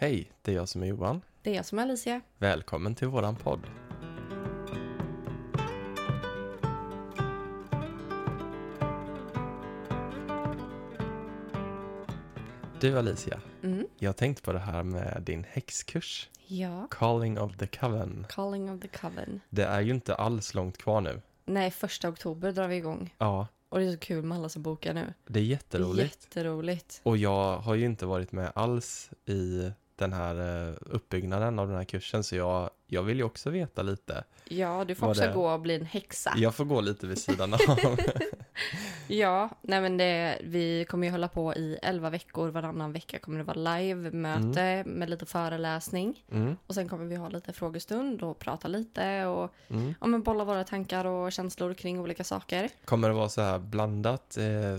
Hej, det är jag som är Johan. Det är jag som är Alicia. Välkommen till våran podd. Du Alicia, Mm. jag har tänkt på det här med din häxkurs, Ja. Calling of the Coven. Calling of the Coven. Det är ju inte alls långt kvar nu. Nej, första oktober drar vi igång. Ja, Och det är så kul med alla som bokar nu. det är jätteroligt. Jätteroligt. Och jag har ju inte varit med alls i den här eh, uppbyggnaden av den här kursen, så jag, jag vill ju också veta lite. Ja, du får också det- gå och bli en häxa. Jag får gå lite vid sidan av. Ja, nej men det, vi kommer ju hålla på i 11 veckor. Varannan vecka kommer det vara live-möte med lite föreläsning. Mm, Och sen kommer vi ha lite frågestund och prata lite och mm. ja, men bolla våra tankar och känslor kring olika saker. Kommer det vara så här blandat eh,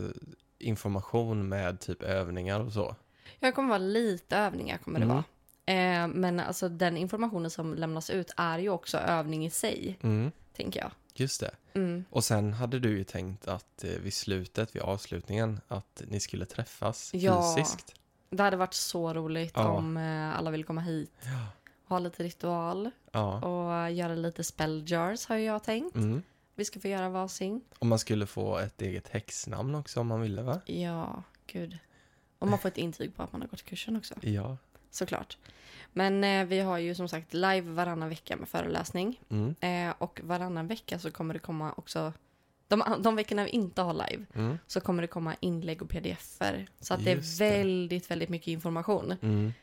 information med typ övningar och så? Jag kommer vara lite övningar kommer det Mm. vara. Eh, men alltså den informationen som lämnas ut är ju också övning i sig, Mm, tänker jag. just det. Mm. Och sen hade du ju tänkt att eh, vid slutet, vid avslutningen, att ni skulle träffas Ja. fysiskt. Det hade varit så roligt Ja. om eh, alla vill komma hit, Ja. ha lite ritual Ja. och göra lite spell jars har jag tänkt. Mm. Vi ska få göra varsin. Och man skulle få ett eget häxnamn också om man ville va? Ja, gud. Och man får ett intyg på att man har gått kursen också, Ja. såklart. Men eh, vi har ju som sagt live varannan vecka med föreläsning. Mm. Eh, och varannan vecka så kommer det komma också, de, de veckorna vi inte har live, Mm. så kommer det komma inlägg och pdf-er. Så att Just det det. är väldigt, väldigt mycket information. Mm.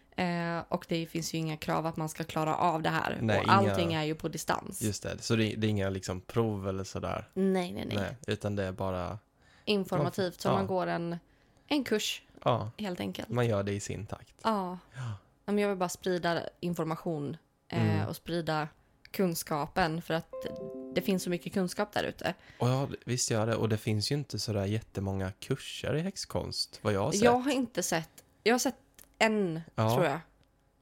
Eh, och det finns ju inga krav att man ska klara av det här. Nej, och inga- allting är ju på distans. Just det, så det, det är inga liksom prov eller sådär? Nej, nej, nej, Nej, utan det är bara, Informativt, så Ja. man går en, en kurs ja, helt enkelt. man gör det i sin takt. Ja. Ja. Men Jag vill bara sprida information eh, Mm. och sprida kunskapen för att det finns så mycket kunskap där ute. Ja, visst gör det. Och det finns ju inte sådär jättemånga kurser i häxkonst, vad jag har sett. Jag har inte sett, jag har sett en Ja. tror jag.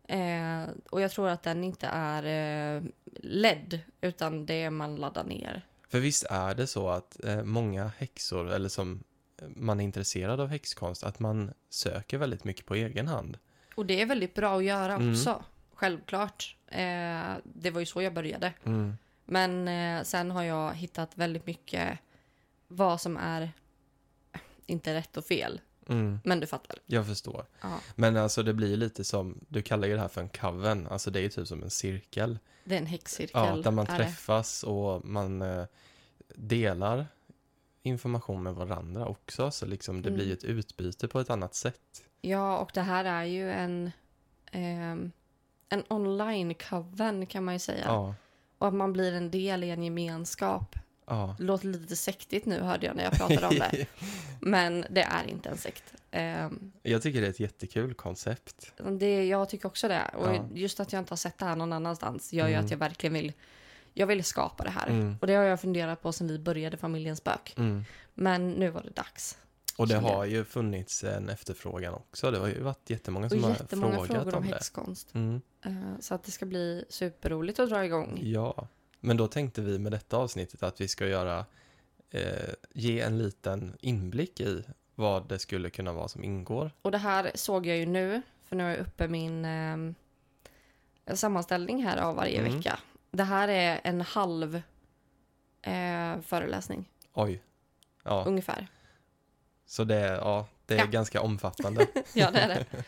Eh, och jag tror att den inte är eh, ledd utan det är man laddar ner. För visst är det så att eh, många häxor, eller som man är intresserad av häxkonst, att man söker väldigt mycket på egen hand. Och det är väldigt bra att göra Mm. också. Självklart. Eh, det var ju så jag började. Mm. Men eh, sen har jag hittat väldigt mycket vad som är inte rätt och fel. Mm. Men du fattar. Jag förstår. Ja, Men alltså det blir lite som, du kallar ju det här för en coven, alltså det är ju typ som en cirkel. det är en häxcirkel. Ja, där man det. träffas och man eh, delar information med varandra också, så liksom det Mm. blir ett utbyte på ett annat sätt. Ja, och det här är ju en, ehm, en online-coven kan man ju säga. Ja, Och att man blir en del i en gemenskap. ja. Det låter lite sektigt nu hörde jag när jag pratade om det. Men det är inte en sekt. Ehm, Jag tycker det är ett jättekul koncept. det, jag tycker också det. Och Ja. just att jag inte har sett det här någon annanstans gör ju Mm. att jag verkligen vill, jag vill skapa det här. Mm. Och det har jag funderat på sedan vi började Familjens spök. Mm. Men nu var det dags. Och det har ju funnits en efterfrågan också. Det har ju varit jättemånga Och som har jättemånga frågat frågor om om det. häxkonst. Mm. Eh, Så att det ska bli superroligt att dra igång. Ja, men då tänkte vi med detta avsnittet att vi ska göra, eh, ge en liten inblick i vad det skulle kunna vara som ingår. Och det här såg jag ju nu, för nu jag uppe min eh, sammanställning här av varje Mm. vecka. Det här är en halv eh, föreläsning, Oj. Ja, ungefär. så det, är- ja, det är Ja. ganska omfattande. Ja, det är det.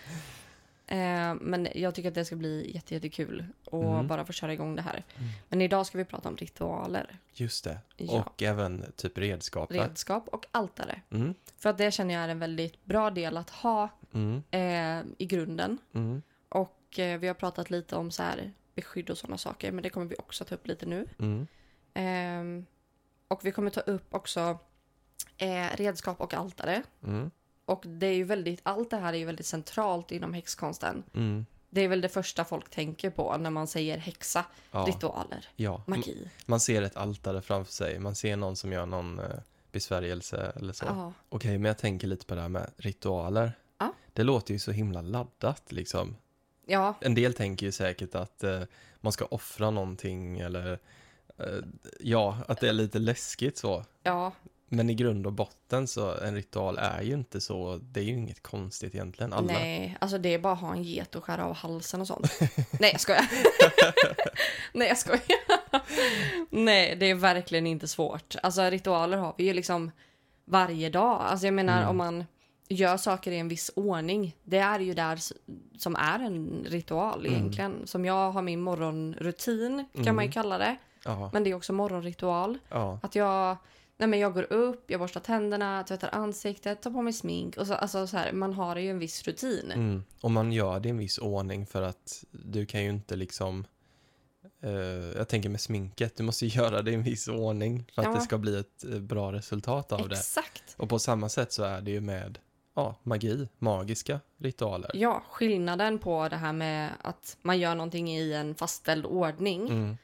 eh, men jag tycker att det ska bli jätte, jättekul att Mm. bara få köra igång det här. Mm. Men idag ska vi prata om ritualer, Just det. Ja. Och även typ redskap. redskap och altare. Mm. För att det känner jag är en väldigt bra del att ha Mm. eh, i grunden. Mm. Och eh, vi har pratat lite om så här beskydd och sådana saker, men det kommer vi också ta upp lite nu. Mm. Ehm, och vi kommer ta upp också eh, redskap och altare. Mm. Och det är ju väldigt, allt det här är ju väldigt centralt inom häxkonsten. Mm. Det är väl det första folk tänker på när man säger häxa, Ja. ritualer, ja. Magi. Man ser ett altare framför sig. Man ser någon som gör någon eh, besvärjelse eller så. Ja. Okej, men jag tänker lite på det här med ritualer. Det låter ju så himla laddat liksom. Ja, En del tänker ju säkert att eh, man ska offra någonting eller eh, ja, att det är lite läskigt så. ja. Men i grund och botten så en ritual är ju inte så, det är ju inget konstigt egentligen. Alla, Nej, alltså det är bara att ha en get och skära av halsen och sånt. Nej, jag skojar. Nej, jag skojar. Nej, det är verkligen inte svårt. Alltså ritualer har vi ju liksom varje dag. Alltså jag menar Mm. om man gör saker i en viss ordning. Det är ju där som är en ritual Mm. egentligen. Som jag har min morgonrutin kan man ju Mm. kalla det. ja, Men det är också morgonritual. ja, Att jag, nej men jag går upp, jag borstar tänderna, tvättar ansiktet, tar på mig smink. Och så, alltså så här, man har ju en viss rutin. mm. Och man gör det i en viss ordning för att du kan ju inte liksom eh, jag tänker med sminket, du måste göra det i en viss ordning för att Ja. det ska bli ett eh, bra resultat av det. Exakt. Och på samma sätt så är det ju med ja, magi, magiska ritualer. Ja, skillnaden på det här med att man gör någonting i en fastställd ordning Mm,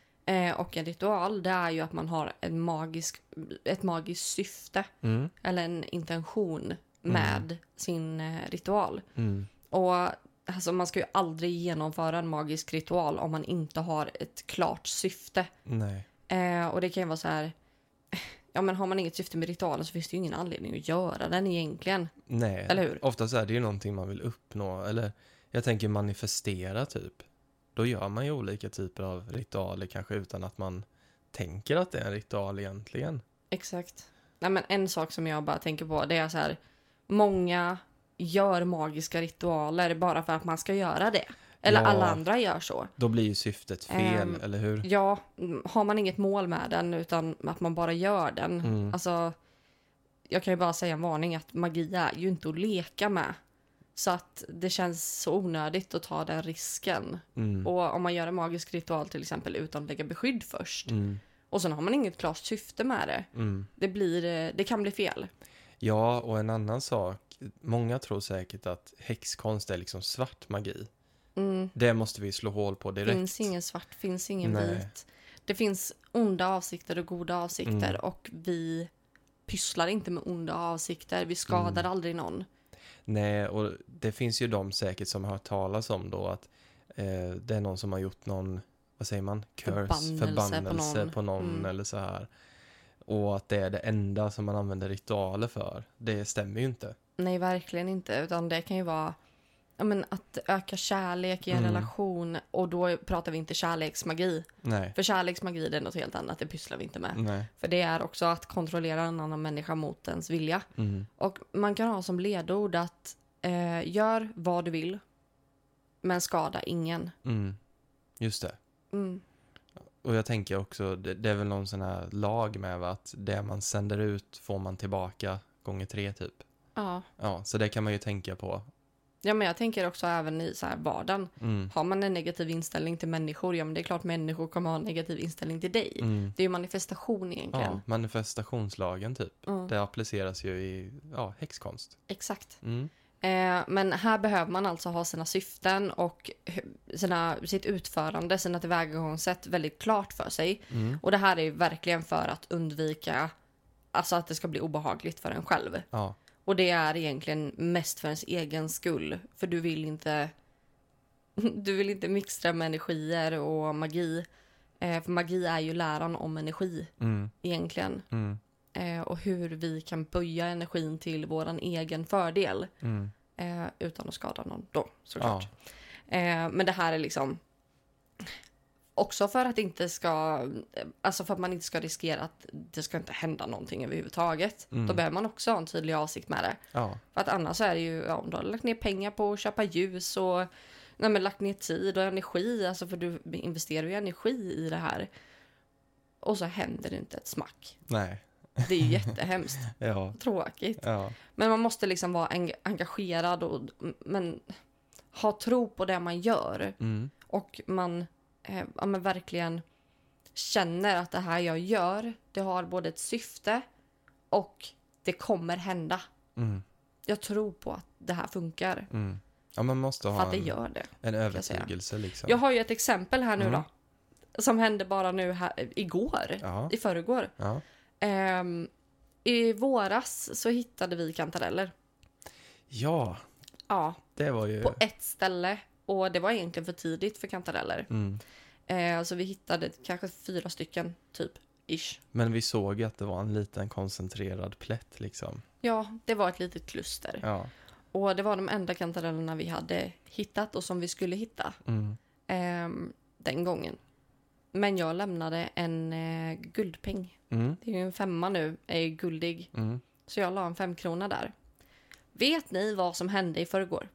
eh, och en ritual, det är ju att man har en magisk, ett magiskt syfte mm, eller en intention med sin eh, ritual. mm, Och alltså, man ska ju aldrig genomföra en magisk ritual om man inte har ett klart syfte. Eh, och det kan ju vara så här, ja men har man inget syfte med ritualen så finns det ju ingen anledning att göra den egentligen. nej. Eller hur? Oftast är det ju någonting man vill uppnå, eller jag tänker manifestera typ. Då gör man ju olika typer av ritualer kanske utan att man tänker att det är en ritual egentligen. Exakt. Nej, men en sak som jag bara tänker på det är så här. Många gör magiska ritualer bara för att man ska göra det. Eller Ja. alla andra gör så. Då blir ju syftet fel, Ehm, eller hur? Ja, har man inget mål med den utan att man bara gör den. Mm. Alltså, jag kan ju bara säga en varning att magi är ju inte att leka med. Så att det känns så onödigt att ta den risken. Mm. Och om man gör en magisk ritual till exempel utan att lägga beskydd först. Mm. Och sen har man inget klart syfte med det. Mm. Det, blir, eh, det kan bli fel. Ja, och en annan sak. Många tror säkert att häxkonst är liksom svart magi. Mm. Det måste vi slå hål på direkt. finns ingen svart, finns ingen Nej. vit. Det finns onda avsikter och goda avsikter Mm. och vi pysslar inte med onda avsikter. Vi skadar Mm. aldrig någon. Nej, och det finns ju de säkert som har hört talas om då att eh, det är någon som har gjort någon, vad säger man, curse, Förbannelse på förbannelse någon. på någon, Mm. eller så här. Och att det är det enda som man använder ritualer för. Det stämmer ju inte. Nej, verkligen inte. Utan det kan ju vara ja, men att öka kärlek i en Mm. relation. Och då pratar vi inte kärleksmagi. Nej. För kärleksmagi det är något helt annat. Det pysslar vi inte med. Nej. För det är också att kontrollera en annan människa mot ens vilja. Mm. Och man kan ha som ledord att eh, gör vad du vill, men skada ingen. Mm. Just det. Mm. Och jag tänker också, det, det är väl någon sån här lag med va? att det man sänder ut får man tillbaka gånger tre typ. Ja. Ja, så det kan man ju tänka på. Ja, men jag tänker också även i så här vardagen. Mm. Har man en negativ inställning till människor, ja men det är klart människor kommer ha en negativ inställning till dig. Mm. Det är ju manifestation egentligen. Ja, manifestationslagen typ. Mm. Det appliceras ju i ja, häxkonst. Exakt. Mm. Eh, men här behöver man alltså ha sina syften och sina, sitt utförande, sina tillvägagångssätt väldigt klart för sig. Mm. Och det här är ju verkligen för att undvika alltså att det ska bli obehagligt för en själv. Ja. Och det är egentligen mest för ens egen skull. För du vill inte du vill inte mixtra med energier och magi. Eh, för magi är ju läran om energi Mm. egentligen. Mm. Eh, och hur vi kan böja energin till våran egen fördel. Mm. Eh, utan att skada någon då såklart. Eh, men det här är liksom också för att inte ska, alltså för att man inte ska riskera att det ska inte hända någonting överhuvudtaget. Mm. Då behöver man också ha en tydlig avsikt med det. Ja. För att annars är det ju, ja, om du har lagt ner pengar på att köpa ljus och nej, men lagt ner tid och energi, alltså för du investerar ju energi i det här. Och så händer det inte ett smack. Nej. Det är ju jättehemskt. Ja. Tråkigt. Ja. Men man måste liksom vara eng- engagerad och men, ha tro på det man gör. Mm. Och man eh, ja, men verkligen känner att det här jag gör, det har både ett syfte och det kommer hända. Mm. Jag tror på att det här funkar. Mm. Ja, man måste För ha att det en, gör det. en jag övertygelse liksom. Jag har ju ett exempel här nu Mm. då. Som hände bara nu här, igår. Ja. I förrgår. Ja. Ehm, I våras så hittade vi kantareller. ja, Ja, det var ju... på ett ställe. Och det var egentligen för tidigt för kantareller. Mm. Eh, så vi hittade kanske fyra stycken typ ish. Men vi såg att det var en liten koncentrerad plätt liksom. Ja, det var ett litet kluster. Ja. Och det var de enda kantarellerna vi hade hittat och som vi skulle hitta Mm. ehm, den gången. Men jag lämnade en eh, guldpeng. Mm. Det är ju en femma nu, är ju guldig. Mm. Så jag la en femkrona där. Vet ni vad som hände i förrgår?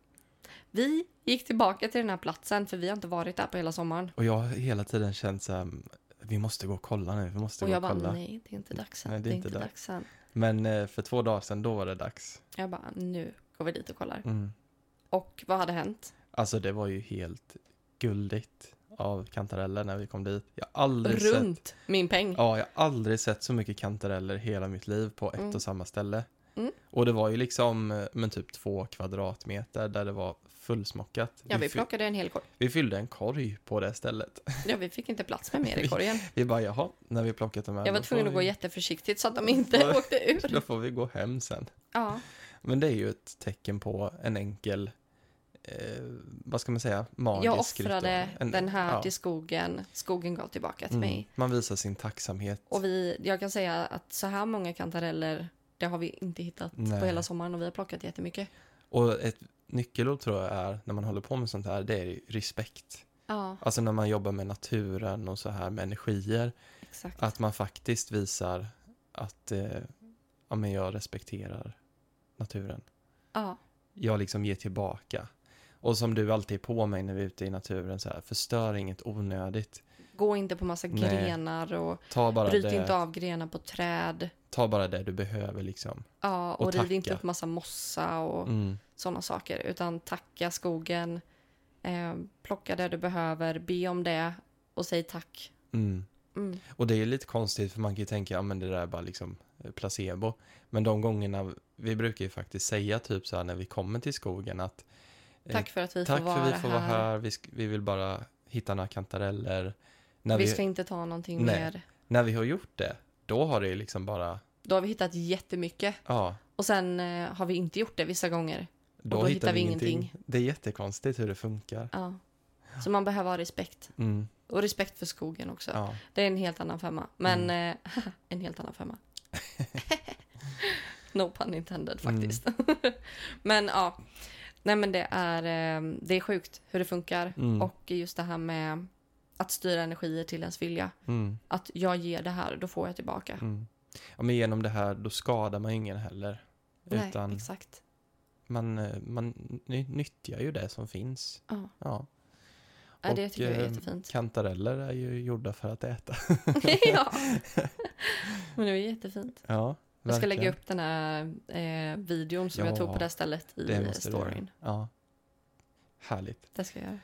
Vi gick tillbaka till den här platsen för vi har inte varit där på hela sommaren. Och jag har hela tiden känt så här, vi måste gå och kolla nu, vi måste Och gå jag och bara, kolla. nej det är inte dags än. Nej, det är inte dags än. Men eh, för två dagar sedan, då var det dags. Jag bara, nu går vi dit och kollar. Mm. Och vad hade hänt? Alltså det var ju helt guldigt av kantareller när vi kom dit. Jag har aldrig sett Runt min peng. Ja, jag har aldrig sett så mycket kantareller hela mitt liv på ett Mm. och samma ställe. Mm. Och det var ju liksom, eh, men typ två kvadratmeter där det var fullsmockat. Ja, vi fy- plockade en hel korg. vi fyllde en korg på det stället. Ja, vi fick inte plats med mer i korgen. Vi bara, jaha, när vi plockat de här. Jag var tvungen att gå vi- jätteförsiktigt så att de inte Då- åkte ur. Då får vi gå hem sen. Ja, Men det är ju ett tecken på en enkel, eh, vad ska man säga, magisk jag offrade. En- den här ja. till skogen. Skogen gav tillbaka till Mm. mig. Man visar sin tacksamhet. Och vi, jag kan säga att så här många kantareller, det har vi inte hittat Nej. på hela sommaren och vi har plockat jättemycket. Och ett nyckelord tror jag är, när man håller på med sånt här, det är respekt. Ja, Alltså när man jobbar med naturen och så här med energier, exakt. att man faktiskt visar att eh, ja, men jag respekterar naturen. Ja, Jag liksom ger tillbaka. Och som du alltid är på mig när vi är ute i naturen, så här, förstör inget onödigt. Gå inte på massa Nej. grenar och Ta bara, bryt det, inte av grenar på träd. ta bara det du behöver liksom. Ja, och, Och riv inte upp massa mossa och Mm. sådana saker. Utan tacka skogen, eh, plocka det du behöver, be om det och säg tack. Mm. Mm. Och det är lite konstigt för man kan ju tänka, ja men det där är bara liksom eh, placebo. Men de gångerna, vi brukar ju faktiskt säga typ så här när vi kommer till skogen att eh, Tack för att vi tack får vara för vi får här. vara här, vi, vi vill bara hitta några kantareller. När Vi vi, ska inte ta någonting Nej. mer. när vi har gjort det, då har det liksom bara, Då har vi hittat jättemycket. ja, Och sen eh, har vi inte gjort det vissa gånger. då, då hittar hittar vi vi ingenting. ingenting. Det är jättekonstigt hur det funkar. Ja. Så man behöver ha respekt. Mm, Och respekt för skogen också. ja. Det är en helt annan femma. Men Mm. eh, en helt annan femma. no pun intended Mm. faktiskt. men ja. Nej men det är, eh, det är sjukt hur det funkar. Mm. Och just det här med att styra energier till ens vilja. Mm, Att jag ger det här, då får jag tillbaka. mm. Ja, men genom det här, då skadar man ingen heller. Nej, Utan exakt. man, eh, man ny- nyttjar ju det som finns. Ja. Ja. Ja, det tycker jag är eh, jättefint. Kantareller är ju gjorda för att äta. ja. Men det är jättefint. Ja, Jag ska lägga upp den här eh, videon som jag Ja, tog på det här stället i storyn. Ja. Härligt. Det ska jag göra.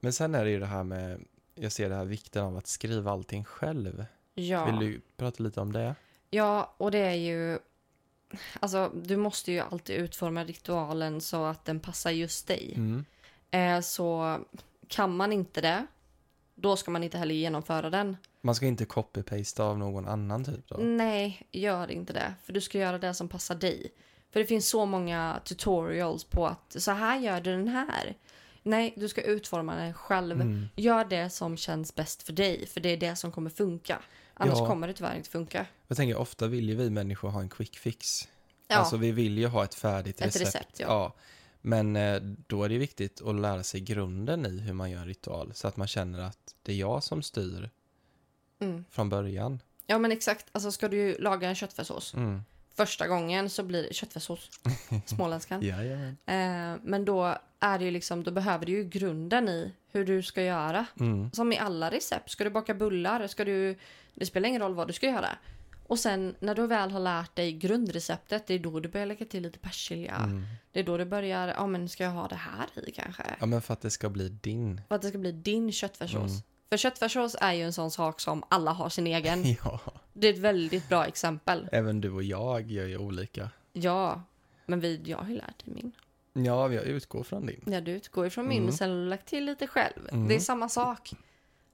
Men sen är det ju det här med, jag ser det här vikten av att skriva allting själv. Ja. Vill du prata lite om det? ja, och det är ju... Alltså, du måste ju alltid utforma ritualen så att den passar just dig. Mm. Eh, så kan man inte det, då ska man inte heller genomföra den. Man ska inte copy-pasta av någon annan typ då? Nej, gör inte det. För du ska göra det som passar dig. För det finns så många tutorials på att så här gör du den här. Nej, du ska utforma den själv. Mm. Gör det som känns bäst för dig, för det är det som kommer funka. Annars Ja. kommer det tyvärr inte funka. Jag tänker ofta vill ju vi människor ha en quick fix. Ja, Alltså vi vill ju ha ett färdigt ett recept. recept, ja. Men eh, då är det viktigt att lära sig grunden i hur man gör en ritual. Så att man känner att det är jag som styr Mm. från början. Ja, men exakt. Alltså ska du laga en köttfärssås. Mm. Första gången så blir det köttfärssås. Småländskan. Jajamän. Eh, men då är det ju liksom, då behöver du ju grunden i hur du ska göra. Mm. Som i alla recept. Ska du baka bullar, ska du... Det spelar ingen roll vad du ska göra. Och sen när du väl har lärt dig grundreceptet, det är då du börjar lägga till lite persilja. Mm. Det är då du börjar, ja men ska jag ha det här i kanske? Ja, men för att det ska bli din. För att det ska bli din köttfärssås. Mm. För köttfärssås är ju en sån sak som alla har sin egen. Ja, Det är ett väldigt bra exempel. även du och jag gör ju olika. Ja, men vi, jag har ju lärt dig min. Ja, jag utgår från din. Ja, du utgår ifrån min, Mm. men sen har du lagt till lite själv. Mm. Det är samma sak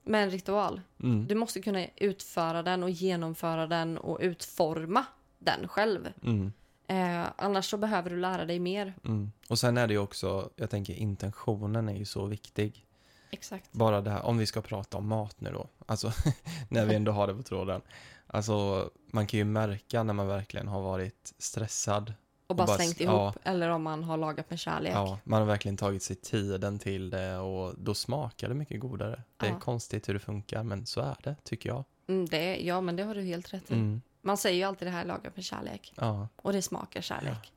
med en ritual. Mm. Du måste kunna utföra den och genomföra den och utforma den själv. Mm. Eh, annars så behöver du lära dig mer. Mm. Och sen är det ju också, jag tänker intentionen är ju så viktig. Exakt. Bara det här, om vi ska prata om mat nu då, alltså när vi ändå har det på tråden. Alltså, man kan ju märka när man verkligen har varit stressad. Och bara bara- slängt ja. ihop. Eller om man har lagat med kärlek. Ja, man har verkligen tagit sig tiden till det och då smakar det mycket godare. Det är Ja. konstigt hur det funkar, men så är det, tycker jag. Mm, det, ja, men det har du helt rätt i. Mm, Man säger ju alltid det här lagat med kärlek. ja. Och det smakar kärlek.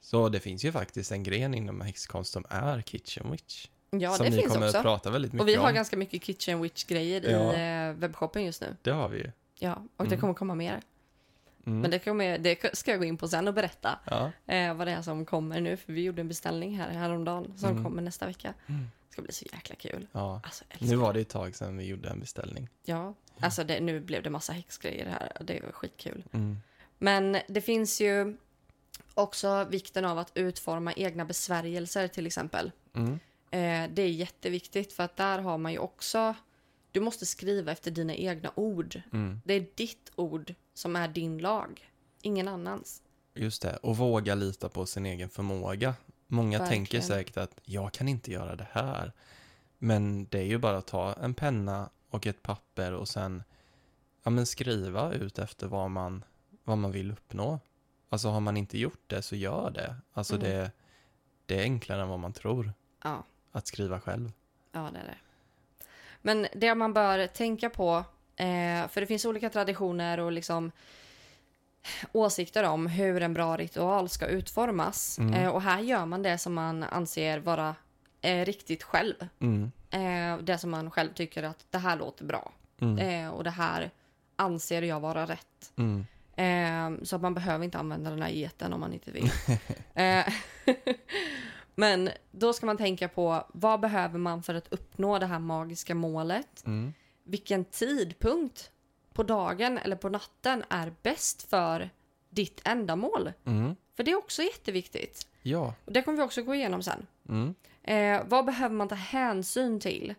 Så det finns ju faktiskt en gren inom häxkonst som är kitchen witch. Ja, som det ni finns kommer också. att prata väldigt mycket Och vi har om. ganska mycket kitchen witch-grejer Ja. i eh, webbshoppen just nu. Det har vi ju. Ja, och det Mm. kommer komma mer. Mm. Men det, kommer, det ska jag gå in på sen och berätta Ja. eh, vad det är som kommer nu. För vi gjorde en beställning här häromdagen som Mm. kommer nästa vecka. Mm. Det ska bli så jäkla kul. ja. Alltså, Nu var det ett tag sedan vi gjorde en beställning. Ja, alltså det, nu blev det massa häxgrejer här. Det var skitkul. Mm. Men det finns ju också vikten av att utforma egna besvärjelser till exempel. Eh, det är jätteviktigt för att där har man ju också... Du måste skriva efter dina egna ord. Mm. Det är ditt ord som är din lag. Ingen annans. Just det, och våga lita på sin egen förmåga. Många Verkligen. tänker säkert att jag kan inte göra det här. Men det är ju bara att ta en penna och ett papper och sen ja, men skriva ut efter vad man, vad man vill uppnå. Alltså har man inte gjort det så gör det. Alltså Mm. det, det är enklare än vad man tror Ja, att skriva själv. ja det är det. Men det man bör tänka på, eh, för det finns olika traditioner och liksom åsikter om hur en bra ritual ska utformas. Mm. Eh, och här gör man det som man anser vara eh, riktigt själv. Mm. Det som man själv tycker att det här låter bra. Mm. Och det här anser jag vara rätt. Mm. Så att man behöver inte använda den här geten om man inte vill. men då ska man tänka på vad behöver man för att uppnå det här magiska målet? Mm. Vilken tidpunkt på dagen eller på natten är bäst för ditt ändamål? Mm. För det är också jätteviktigt. Ja. Och det kommer vi också gå igenom sen. Mm. Eh, vad behöver man ta hänsyn till?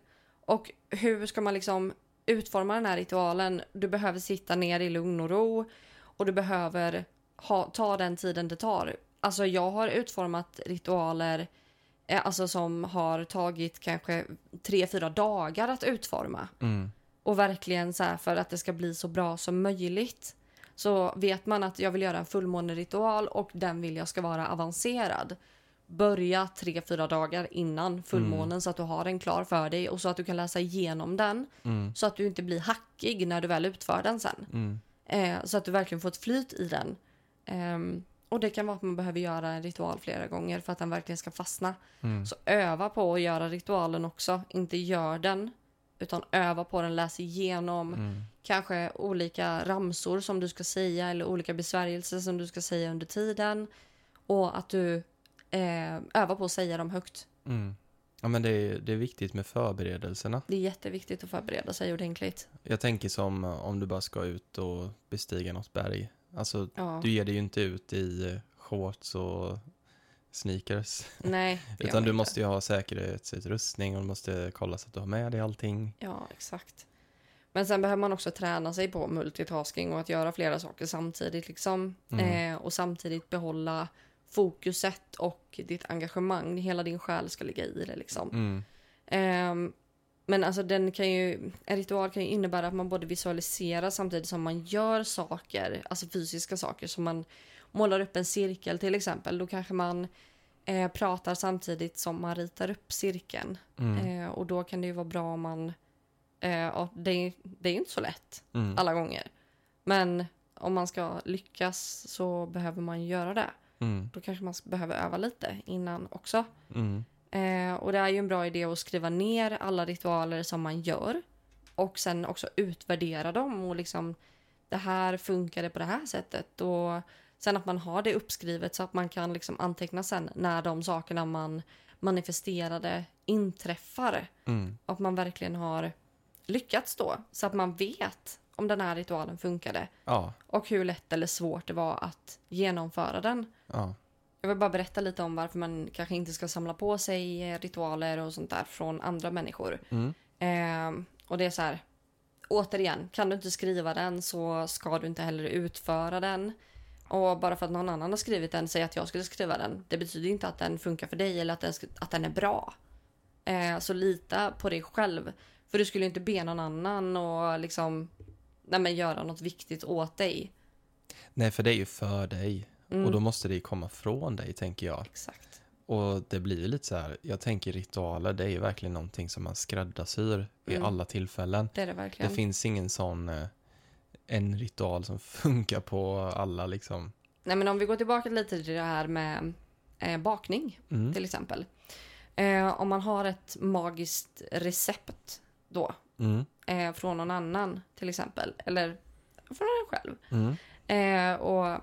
Och hur ska man liksom utforma den här ritualen? Du behöver sitta ner i lugn och ro och du behöver ha, ta den tiden det tar. Alltså jag har utformat ritualer eh, alltså som har tagit kanske tre, fyra dagar att utforma. Mm. Och verkligen så här för att det ska bli så bra som möjligt. Så vet man att jag vill göra en fullmåneritual och den vill jag ska vara avancerad. Börja tre, fyra dagar innan fullmånen så att du har den klar för dig och så att du kan läsa igenom den. Mm. Så att du inte blir hackig när du väl utför den sen. Mm. Eh, så att du verkligen får ett flyt i den. Ehm, och det kan vara att man behöver göra en ritual flera gånger för att den verkligen ska fastna. Mm. Så öva på att göra ritualen också. Inte gör den, utan öva på den, läs igenom. Mm. Kanske olika ramsor som du ska säga eller olika besvärjelser som du ska säga under tiden. Och att du eh, övar på att säga dem högt. Mm. Ja, men det är, det är viktigt med förberedelserna. Det är jätteviktigt att förbereda sig ordentligt. Jag tänker som eh, om du bara ska ut och bestiga något berg. Alltså, Ja. du ger dig ju inte ut i eh, shorts och sneakers. Nej, Utan du inte. måste ju ha säkerhetsutrustning och du måste kolla så att du har med dig allting. Ja, exakt. Men sen behöver man också träna sig på multitasking och att göra flera saker samtidigt. Liksom. Mm. Eh, och samtidigt behålla fokuset och ditt engagemang. Hela din själ ska ligga i det. Liksom. Mm. Ehm, men alltså den kan ju, en ritual kan ju innebära att man både visualiserar samtidigt som man gör saker, alltså fysiska saker. Som man målar upp en cirkel till exempel. Då kanske man eh, pratar samtidigt som man ritar upp cirkeln. Mm. Eh, och då kan det ju vara bra om man... Eh, det, är- det är ju inte så lätt Mm. alla gånger. Men om man ska lyckas så behöver man göra det. Mm. Då kanske man behöver öva lite innan också. Mm. Eh, och det är ju en bra idé att skriva ner alla ritualer som man gör. Och sen också utvärdera dem och liksom det här funkade på det här sättet. Och sen att man har det uppskrivet så att man kan liksom anteckna sen när de sakerna man manifesterade inträffar. Mm. Att man verkligen har lyckats då. Så att man vet om den här ritualen funkade. Ja. Och hur lätt eller svårt det var att genomföra den. Ja. Jag vill bara berätta lite om varför man kanske inte ska samla på sig eh, ritualer och sånt där från andra människor. Mm. Ehm, och det är så här, återigen, kan du inte skriva den så ska du inte heller utföra den. Och bara för att någon annan har skrivit den, säg att jag skulle skriva den. Det betyder inte att den funkar för dig eller att den, att den är bra. Eh, så lita på dig själv. För du skulle inte be någon annan och liksom nej, men göra något viktigt åt dig. Nej, för det är ju för dig. Mm. Och då måste det komma från dig, tänker jag. Exakt. Och det blir lite så här, jag tänker ritualer, det är ju verkligen någonting som man skräddarsyr Mm. alla tillfällen. Det är det Det verkligen. finns ingen sån, eh, en ritual som funkar på alla liksom. Nej, men om vi går tillbaka lite till det här med eh, bakning Mm. till exempel. Eh, om man har ett magiskt recept då Mm. eh, från någon annan till exempel. Eller från en själv. Mm. Eh, och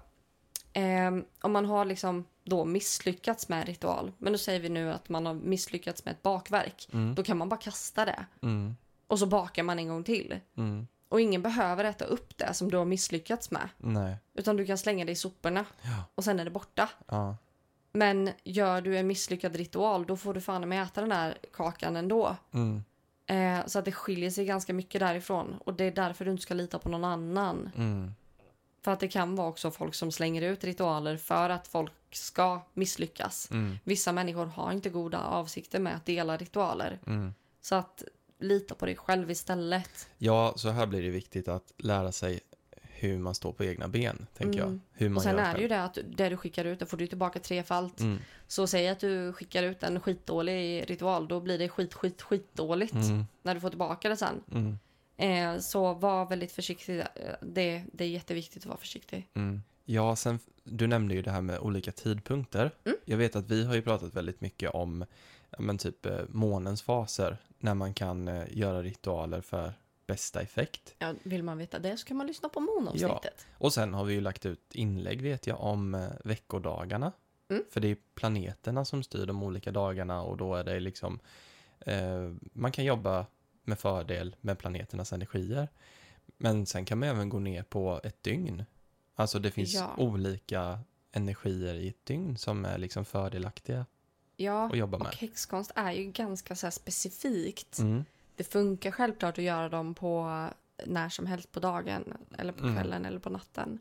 eh, om man har liksom då misslyckats med en ritual. Men då säger vi nu att man har misslyckats med ett bakverk. Mm. Då kan man bara kasta det. Mm. Och så bakar man en gång till. Mm. Och ingen behöver äta upp det som du har misslyckats med. Nej. Utan du kan slänga det i soporna. Ja. Och sen är det borta. Ja. Men gör du en misslyckad ritual då får du fan med äta den här kakan ändå. Mm. Eh, så att det skiljer sig ganska mycket därifrån. Och det är därför du inte ska lita på någon annan. Mm. För att det kan vara också folk som slänger ut ritualer för att folk ska misslyckas. Mm. Vissa människor har inte goda avsikter med att dela ritualer. Mm. Så att lita på dig själv istället. Ja, så här blir det viktigt att lära sig hur man står på egna ben, tänker Mm. jag. Hur man Och sen gör är det ju det att det du skickar ut, det får du tillbaka trefalt. Mm. Så säg att du skickar ut en skitdålig ritual, då blir det skit, skit, skitdåligt Mm. när du får tillbaka det sen. Mm. Eh, så var väldigt försiktig. Eh, Det, det är jätteviktigt att vara försiktig. Mm. Ja, sen, du nämnde ju det här med olika tidpunkter. Mm. Jag vet att vi har ju pratat väldigt mycket om ja, men typ eh, månens faser, när man kan eh, göra ritualer för bästa effekt. Ja, vill man veta det så kan man lyssna på månavsnittet. Och sen har vi ju lagt ut inlägg, vet jag, om veckodagarna. Mm. För det är planeterna som styr de olika dagarna och då är det liksom, eh, man kan jobba med fördel med planeternas energier. Men sen kan man även gå ner på ett dygn. Alltså det finns Ja. olika energier i ett dygn som är liksom fördelaktiga Ja, att jobba med. och häxkonst är ju ganska så specifikt. Mm. Det funkar självklart att göra dem på när som helst på dagen eller på Mm. kvällen eller på natten.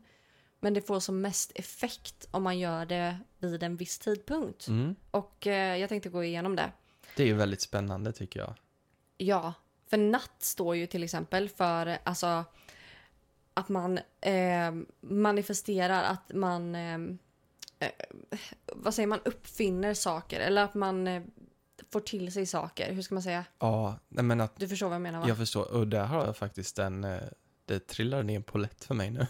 Men det får som mest effekt om man gör det vid en viss tidpunkt. Mm. Och eh, jag tänkte gå igenom det. Det är ju väldigt spännande tycker jag. Ja, för natt står ju till exempel för alltså att man eh, manifesterar att man eh, eh, vad säger man uppfinner saker eller att man eh, får till sig saker. Hur ska man säga? Ja, nej men att Du förstår vad jag menar va? Jag förstår, och där har jag faktiskt en, eh, det trillar ner på lätt för mig nu.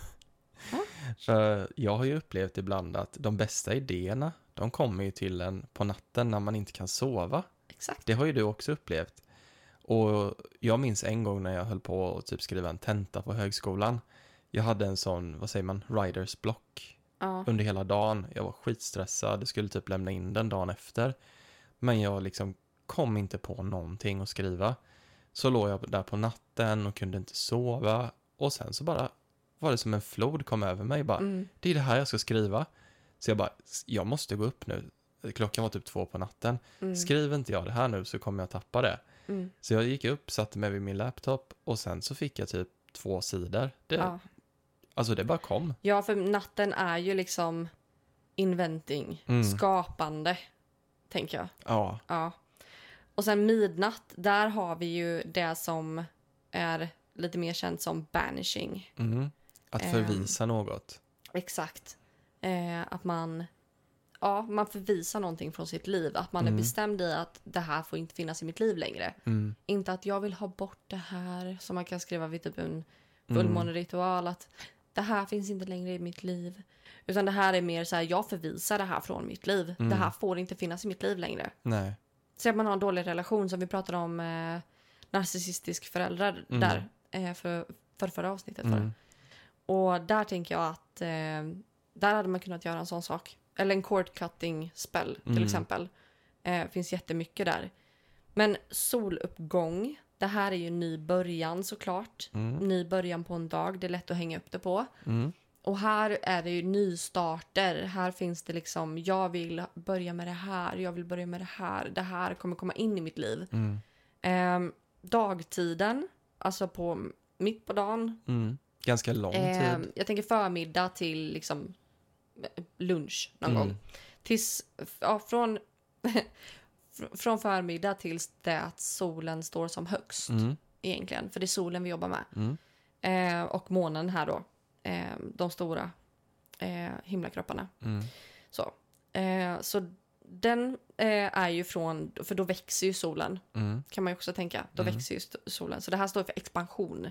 För jag har ju upplevt ibland att de bästa idéerna, de kommer ju till en på natten när man inte kan sova. Exakt. Det har ju du också upplevt. Och jag minns en gång när jag höll på att typ skriva en tenta på högskolan. Jag hade en sån, vad säger man, writers block Ja. under hela dagen. Jag var skitstressad, skulle typ lämna in den dagen efter. Men jag liksom kom inte på någonting att skriva. Så låg jag där på natten och kunde inte sova. Och sen så bara var det som en flod kom över mig. Bara, Mm. det är det här jag ska skriva. Så jag bara, jag måste gå upp nu. Klockan var typ två på natten. Mm. Skriver inte jag det här nu så kommer jag tappa det. Mm. Så jag gick upp, satte mig vid min laptop och sen så fick jag typ två sidor. Det, Ja. Alltså det bara kom. ja, för natten är ju liksom inventing, Mm. skapande, tänker jag. Ja. Ja. Och sen midnatt, där har vi ju det som är lite mer känt som banishing. Mm. Att Ehm. förvisa något. Exakt. Eh, att man, ja, man förvisar någonting från sitt liv. Att man Mm. är bestämd i att det här får inte finnas i mitt liv längre. Mm. Inte att jag vill ha bort det här, som man kan skriva vid typ en Mm. fullmåneritual. Att det här finns inte längre i mitt liv. Utan det här är mer så här, jag förvisar det här från mitt liv. Mm. Det här får inte finnas i mitt liv längre. Nej. Säg att man har en dålig relation som vi pratade om eh, narcissistisk föräldrar Mm. där eh, för, för förra avsnittet. För. Mm. Och där tänker jag att eh, där hade man kunnat göra en sån sak. Eller en cord cutting spell till Mm. exempel. Eh, finns jättemycket där. Men soluppgång, det här är ju ny början såklart. Mm. Ny början på en dag, det är lätt att hänga upp det på. Mm. Och här är det ju nystarter. Här finns det liksom, jag vill börja med det här, jag vill börja med det här. Det här kommer komma in i mitt liv. Mm. Ehm, dagtiden, alltså på mitt på dagen. Mm. Ganska lång Ehm, tid. jag tänker förmiddag till liksom eh, lunch någon Mm. gång. Tills, ja, från, fr- från förmiddag tills det att solen står som högst Mm. egentligen. För det är solen vi jobbar med. Mm. Eh, och månen här då. Eh, de stora eh, himlakropparna. Mm. Så, eh, så den eh, är ju från, för då växer ju solen. Mm. Kan man ju också tänka. Då Mm. växer ju solen. Så det här står för expansion.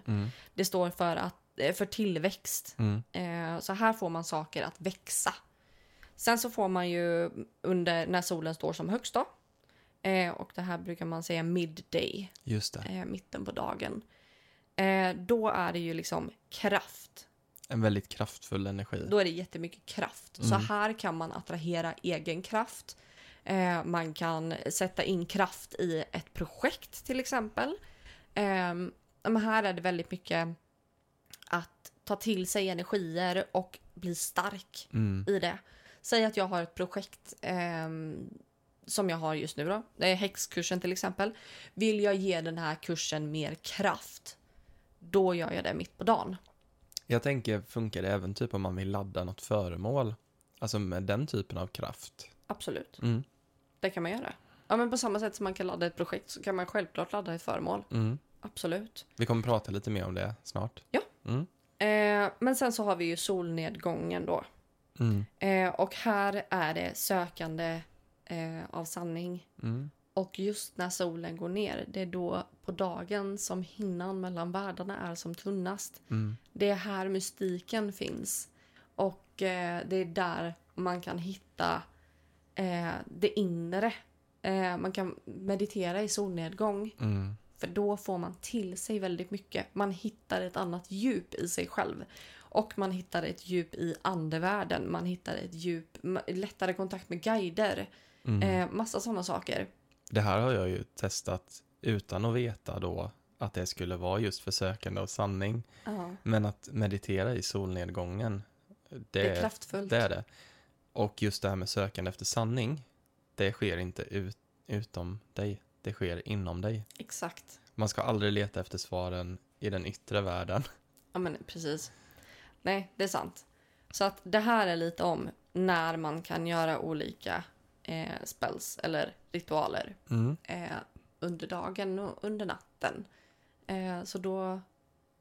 Det står för, att, för tillväxt. Mm. Eh, så här får man saker att växa. Sen så får man ju under när solen står som högst då. Eh, och det här brukar man säga midday, Just det. eh, mitten på dagen. Eh, då är det ju liksom kraft. En väldigt kraftfull energi. Då är det jättemycket kraft. Så Mm. här kan man attrahera egen kraft. Eh, man kan sätta in kraft i ett projekt till exempel. Eh, men här är det väldigt mycket att ta till sig energier och bli stark Mm. i det. Säg att jag har ett projekt ehm, som jag har just nu då. Det är häxkursen till exempel. Vill jag ge den här kursen mer kraft, då gör jag det mitt på dagen. Jag tänker, funkar det även typ om man vill ladda något föremål? Alltså med den typen av kraft? Absolut, Mm. det kan man göra. Ja, men på samma sätt som man kan ladda ett projekt så kan man självklart ladda ett föremål. Mm. Absolut. Vi kommer prata lite mer om det snart. Ja. Mm. Eh, men sen så har vi ju solnedgången då. Mm. Eh, och här är det sökande eh, av sanning. Mm. Och just när solen går ner, det är då på dagen som hinnan mellan världarna är som tunnast. Mm. Det är här mystiken finns. Och eh, det är där man kan hitta eh, det inre. Eh, man kan meditera i solnedgång. För då får man till sig väldigt mycket. Man hittar ett annat djup i sig själv. Och man hittar ett djup i andevärlden. Man hittar ett djup, lättare kontakt med guider. Mm. Eh, massa sådana saker. Det här har jag ju testat utan att veta då att det skulle vara just för sökande av sanning. Ja, Men att meditera i solnedgången, det, det är kraftfullt. det är det. Och just det här med sökande efter sanning, det sker inte ut, utom dig. Det sker inom dig. Exakt. Man ska aldrig leta efter svaren i den yttre världen. Ja, men precis. Nej, det är sant. Så att det här är lite om när man kan göra olika eh, spells eller ritualer Mm. eh, under dagen och under natten. Eh, så då,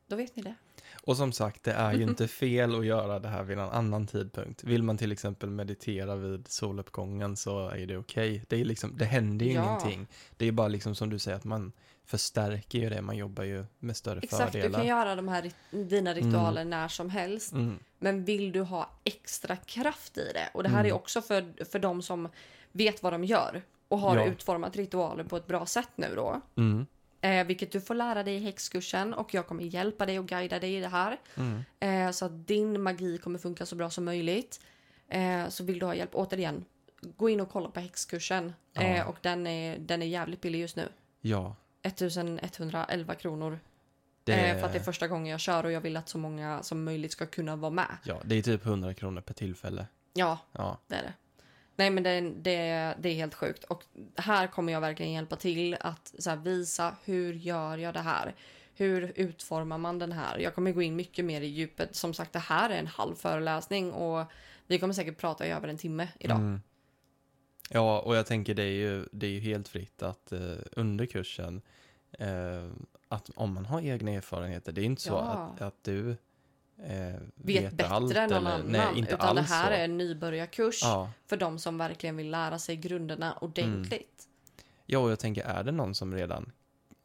då vet ni det. Och som sagt, det är ju inte fel att göra det här vid en annan tidpunkt. Vill man till exempel meditera vid soluppgången så är det okej. Det, är liksom, det händer ju Ja. ingenting. Det är bara liksom som du säger att man förstärker ju det. Man jobbar ju med större Exakt, du fördelar. kan göra de här dina ritualer när som helst. Mm. Men vill du ha extra kraft i det? Och det här Mm. är också för, för de som vet vad de gör och har Ja. utformat ritualer på ett bra sätt nu då. Mm. Eh, vilket du får lära dig i häxkursen och jag kommer hjälpa dig och guida dig i det här. Mm. Eh, så att din magi kommer funka så bra som möjligt. Eh, så vill du ha hjälp, återigen, gå in och kolla på häxkursen. Ja. Eh, och den är, den är jävligt billig just nu. Ja, 1111 kronor. det, Eh, för att det är första gången jag kör och jag vill att så många som möjligt ska kunna vara med. ja, det är typ 100 kronor per tillfälle. Ja, Ja, det är det. Nej men det, det, det är helt sjukt. Och här kommer jag verkligen hjälpa till att så här, visa hur gör jag det här? Hur utformar man den här? Jag kommer gå in mycket mer i djupet. Som sagt, det här är en halv föreläsning och vi kommer säkert prata i över en timme idag. Mm. Ja, och jag tänker det är ju, det är ju helt fritt att eh, under kursen, eh, att om man har egna erfarenheter, det är inte så Ja. att, att du eh, Vet, bättre allt, än någon eller- annan. Nej, inte utan det alls här så. är en nybörjarkurs Ja. för de som verkligen vill lära sig grunderna ordentligt. ja, och jag tänker är det någon som redan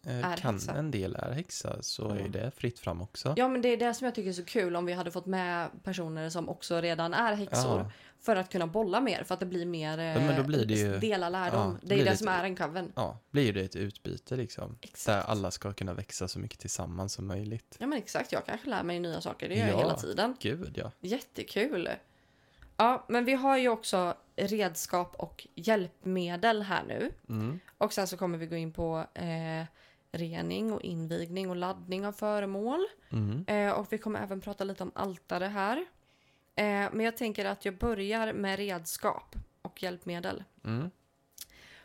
Är kan häxa. en del är häxa så är Ja. ju det fritt fram också. Ja men det är det som jag tycker är så kul om vi hade fått med personer som också redan är häxor. Ja. För att kunna bolla mer, för att det blir mer eh, Ja, men då blir det ju- dela lärdom. ja, det är det det som ett- är en coven. Ja, blir det ett utbyte liksom. Exakt. Där alla ska kunna växa så mycket tillsammans som möjligt. Ja men exakt, jag kanske lär mig nya saker. Det gör jag Ja. hela tiden. Gud ja. Jättekul. Ja, men vi har ju också redskap och hjälpmedel här nu. Mm. Och sen så kommer vi gå in på eh, rening och invigning och laddning av föremål. Mm. Eh, och vi kommer även prata lite om altare här. Eh, men jag tänker att jag börjar med redskap och hjälpmedel. Mm.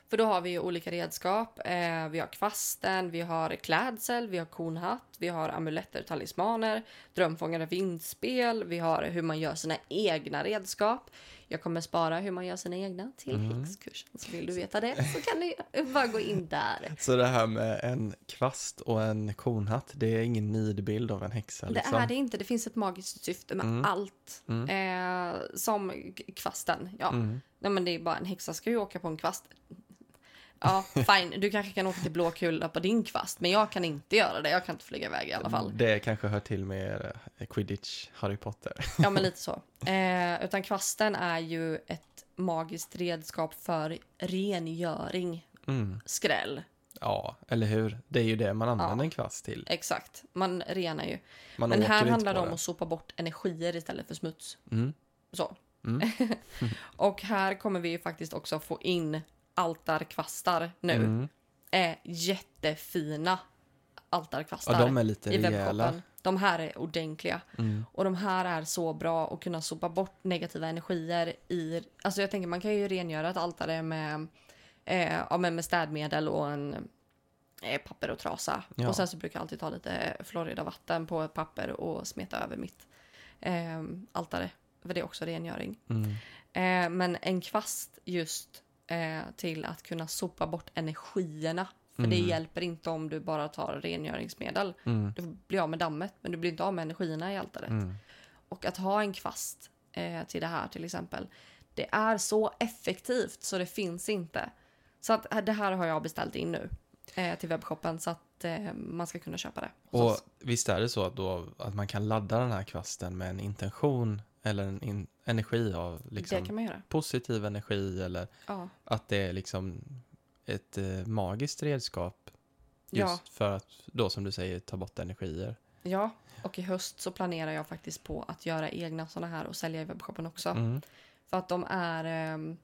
För då har vi ju olika redskap. Eh, vi har kvasten, vi har klädsel, vi har kornhatt, vi har amuletter, talismaner, drömfångare, vindspel, vi har hur man gör sina egna redskap. Jag kommer spara hur man gör sina egna till Mm. häxkursen. Så vill du veta det så kan du bara gå in där. Så det här med en kvast och en konhatt, det är ingen nidbild av en häxa liksom? Det är det inte. Det finns ett magiskt syfte med Mm. allt. Mm. Eh, som kvasten. Ja. Mm. Nej, men det är bara en häxa ska ju åka på en kvast. Ja, fine. Du kanske kan åka till Blåkulla på din kvast, men jag kan inte göra det. Jag kan inte flyga iväg i alla fall. Det kanske hör till med eh, Quidditch, Harry Potter. Ja, men lite så. Eh, utan kvasten är ju ett magiskt redskap för rengöring. Mm. Skräll. Ja, eller hur? Det är ju det man använder Ja. en kvast till. Exakt. Man renar ju. Man men här handlar det om att sopa bort energier istället för smuts. Mm. Så. Mm. Och här kommer vi ju faktiskt också få in altarkvastar nu. Mm. Är jättefina altarkvastar. Ja, de är lite i rejäla. De här är ordentliga. Mm. Och de här är så bra att kunna sopa bort negativa energier i... Alltså jag tänker man kan ju rengöra ett altare med, eh, ja, med städmedel och en eh, papper och trasa. Ja. Och sen så brukar jag alltid ta lite Florida vatten på papper och smeta över mitt eh, altare. För det är också rengöring. Mm. Eh, men en kvast just eh, till att kunna sopa bort energierna. För det Mm. hjälper inte om du bara tar rengöringsmedel. Mm. Du blir av med dammet, men du blir inte av med energierna i altaret. Mm. Och att ha en kvast eh, till det här till exempel. Det är så effektivt så det finns inte. Så att eh, det här har jag beställt in nu eh, till webbshoppen så att eh, man ska kunna köpa det. Och oss. visst är det så att, då, att man kan ladda den här kvasten med en intention eller en in, energi av liksom, positiv energi eller Ja. att det är liksom ett eh, magiskt redskap just Ja. för att då som du säger ta bort energier. ja, och i höst så planerar jag faktiskt på att göra egna sådana här och sälja i webbshoppen också. Mm. För att de är, ehm,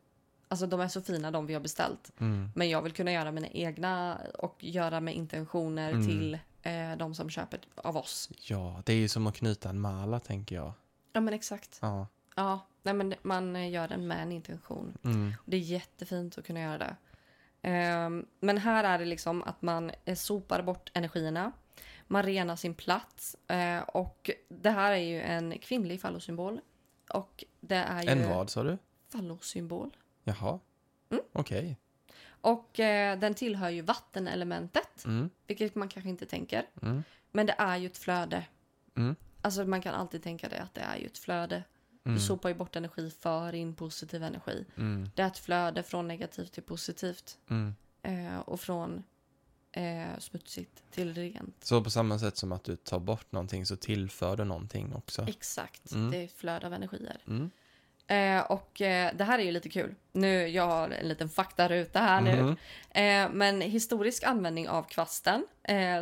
alltså de är så fina de vi har beställt. Mm. Men jag vill kunna göra mina egna och göra med intentioner Mm. till eh, de som köper av oss. Ja, det är ju som att knyta en mala tänker jag. Ja men exakt. Ja. Ja, nej, men man eh, gör den med en intention. Mm. Det är jättefint att kunna göra det. Ehm, men här är det liksom att man eh, sopar bort energierna. Man renar sin plats. eh, och det här är ju en kvinnlig fallosymbol. Och det är ju... En vad sa du? Fallosymbol. Jaha. Mm. Okej. Och eh, den tillhör ju vattenelementet. Mm. Vilket man kanske inte tänker. Mm. Men det är ju ett flöde. Mm. Alltså man kan alltid tänka det att det är ju ett flöde. Mm. Du sopar ju bort energi för in positiv energi. Mm. Det är ett flöde från negativt till positivt. Mm. Eh, och från eh, smutsigt till rent. Så på samma sätt som att du tar bort någonting så tillför du någonting också. Exakt. Mm. Det är ett flöde av energier. Mm. Eh, och eh, det här är ju lite kul. Nu, jag har en liten faktaruta här nu. Mhm. Eh, men historisk användning av kvasten.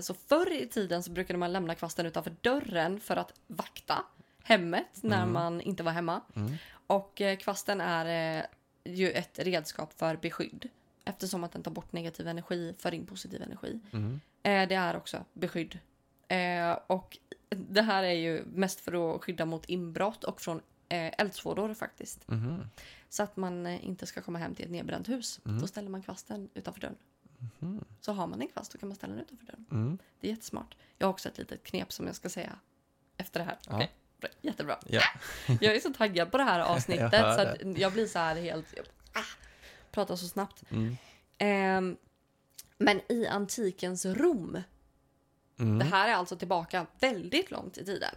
Så förr i tiden så brukade man lämna kvasten utanför dörren för att vakta hemmet när Mm. man inte var hemma. Mm. Och kvasten är ju ett redskap för beskydd. Eftersom att den tar bort negativ energi för in positiv energi. Mm. Eh, det är också beskydd. Och det här är ju mest för att skydda mot inbrott och från eh, eldsvådor faktiskt. Mhm. Så att man eh, inte ska komma hem till ett nedbränt hus. Mm. Då ställer man kvasten utanför dörren. Mhm. Så har man en kvast då kan man ställa den utanför dörren. Mm. Det är jättesmart. Jag har också ett litet knep som jag ska säga efter det här. Ja. Bra. Jättebra. Ja. Jag är så taggad på det här avsnittet Jag så att jag blir så här helt... Ah, pratar så snabbt. Mm. Ehm, men i antikens Rom Mm. Det här är alltså tillbaka väldigt långt i tiden.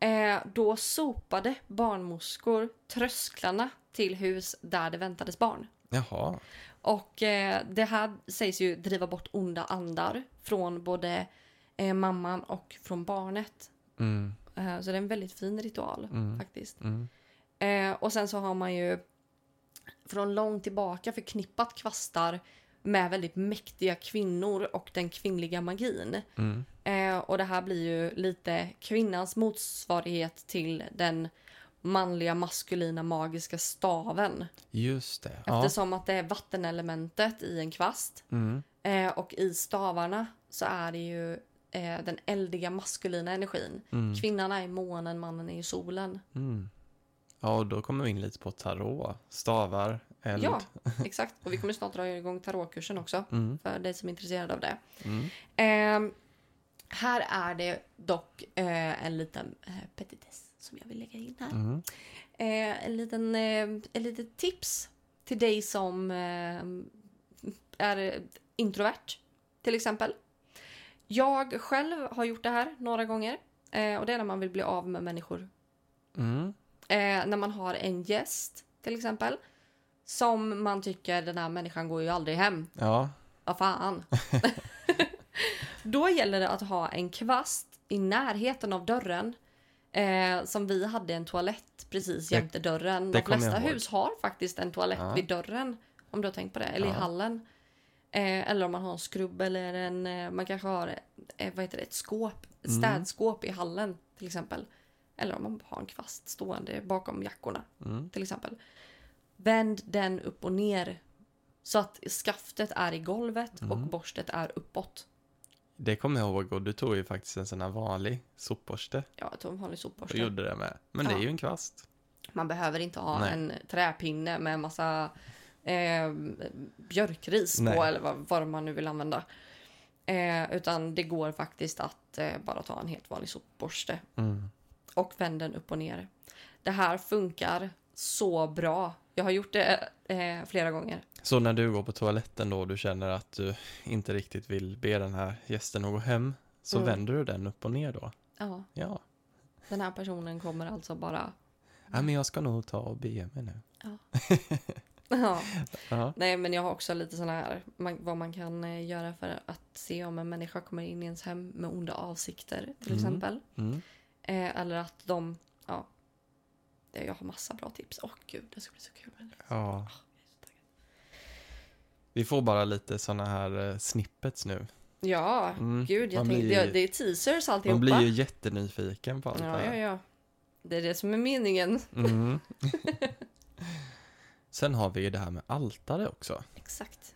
Eh, då sopade barnmorskor trösklarna till hus där det väntades barn. Jaha. Och eh, det här sägs ju driva bort onda andar från både eh, mamman och från barnet. Mm. Eh, så det är en väldigt fin ritual Mm. faktiskt. Mm. Eh, och sen så har man ju från långt tillbaka förknippat kvastar med väldigt mäktiga kvinnor och den kvinnliga magin. Eh, och det här blir ju lite kvinnans motsvarighet till den manliga maskulina magiska staven. Just det. Ja. Eftersom att det är vattenelementet i en kvast. Mm. Eh, och i stavarna så är det ju eh, den eldiga maskulina energin. Mm. Kvinnan är månen, mannen är ju solen. Mm. Ja, och då kommer vi in lite på tarot. Stavar, eld. Ja, exakt. Och vi kommer snart dra igång tarotkursen också. Mm. För dig som är intresserad av det. Mm. Här är det dock eh, en liten eh, petitess som jag vill lägga in här. Mm. Eh, en liten, eh, ett litet tips till dig som eh, är introvert, till exempel. Jag själv har gjort det här några gånger. Eh, och det är när man vill bli av med människor. Mm. Eh, när man har en gäst, till exempel. Som man tycker, den här människan går ju aldrig hem. Ja. Vad fan. Då gäller det att ha en kvast i närheten av dörren. Eh, som vi hade en toalett precis Det- jämte dörren. De flesta hus har faktiskt en toalett Ja. vid dörren. Om du har tänkt på det. Eller i Ja. hallen. Eh, eller om man har en skrubb eller en... Eh, man kanske har eh, vad heter det, ett skåp. Ett Mm. städskåp i hallen till exempel. Eller om man har en kvast stående bakom jackorna Mm. till exempel. Vänd den upp och ner. Så att skaftet är i golvet och Mm. borstet är uppåt. Det kommer jag ihåg och du tog ju faktiskt en sån här vanlig sopborste Ja, jag tog en vanlig och sopborste. gjorde det med. Men det är Ja. ju en kvast. Man behöver inte ha Nej. en träpinne med en massa eh, björkris Nej. på eller vad, vad man nu vill använda. Eh, utan det går faktiskt att eh, bara ta en helt vanlig sopborste Mm. och vänd den upp och ner. Det här funkar så bra. Jag har gjort det eh, flera gånger. Så när du går på toaletten då och du känner att du inte riktigt vill be den här gästen att gå hem så Mm. vänder du den upp och ner då? Ja, Ja. den här personen kommer alltså bara... ja men jag ska nog ta och be mig nu. Ja. Ja. Nej, men jag har också lite sådana här, man, vad man kan eh, göra för att se om en människa kommer in i ens hem med onda avsikter till Mm. exempel. Mm. Eh, eller att de, ja, jag har massa bra tips. Åh gud, det ska bli så kul. ja. Vi får bara lite såna här eh, snippets nu. Ja, Mm. gud, jag tänkte, blir det är teasers alltihopa. Man blir ju jättenyfiken på allt det ja, här. ja, ja. Det är det som är meningen. Mm. Sen har vi ju det här med altare också. Exakt.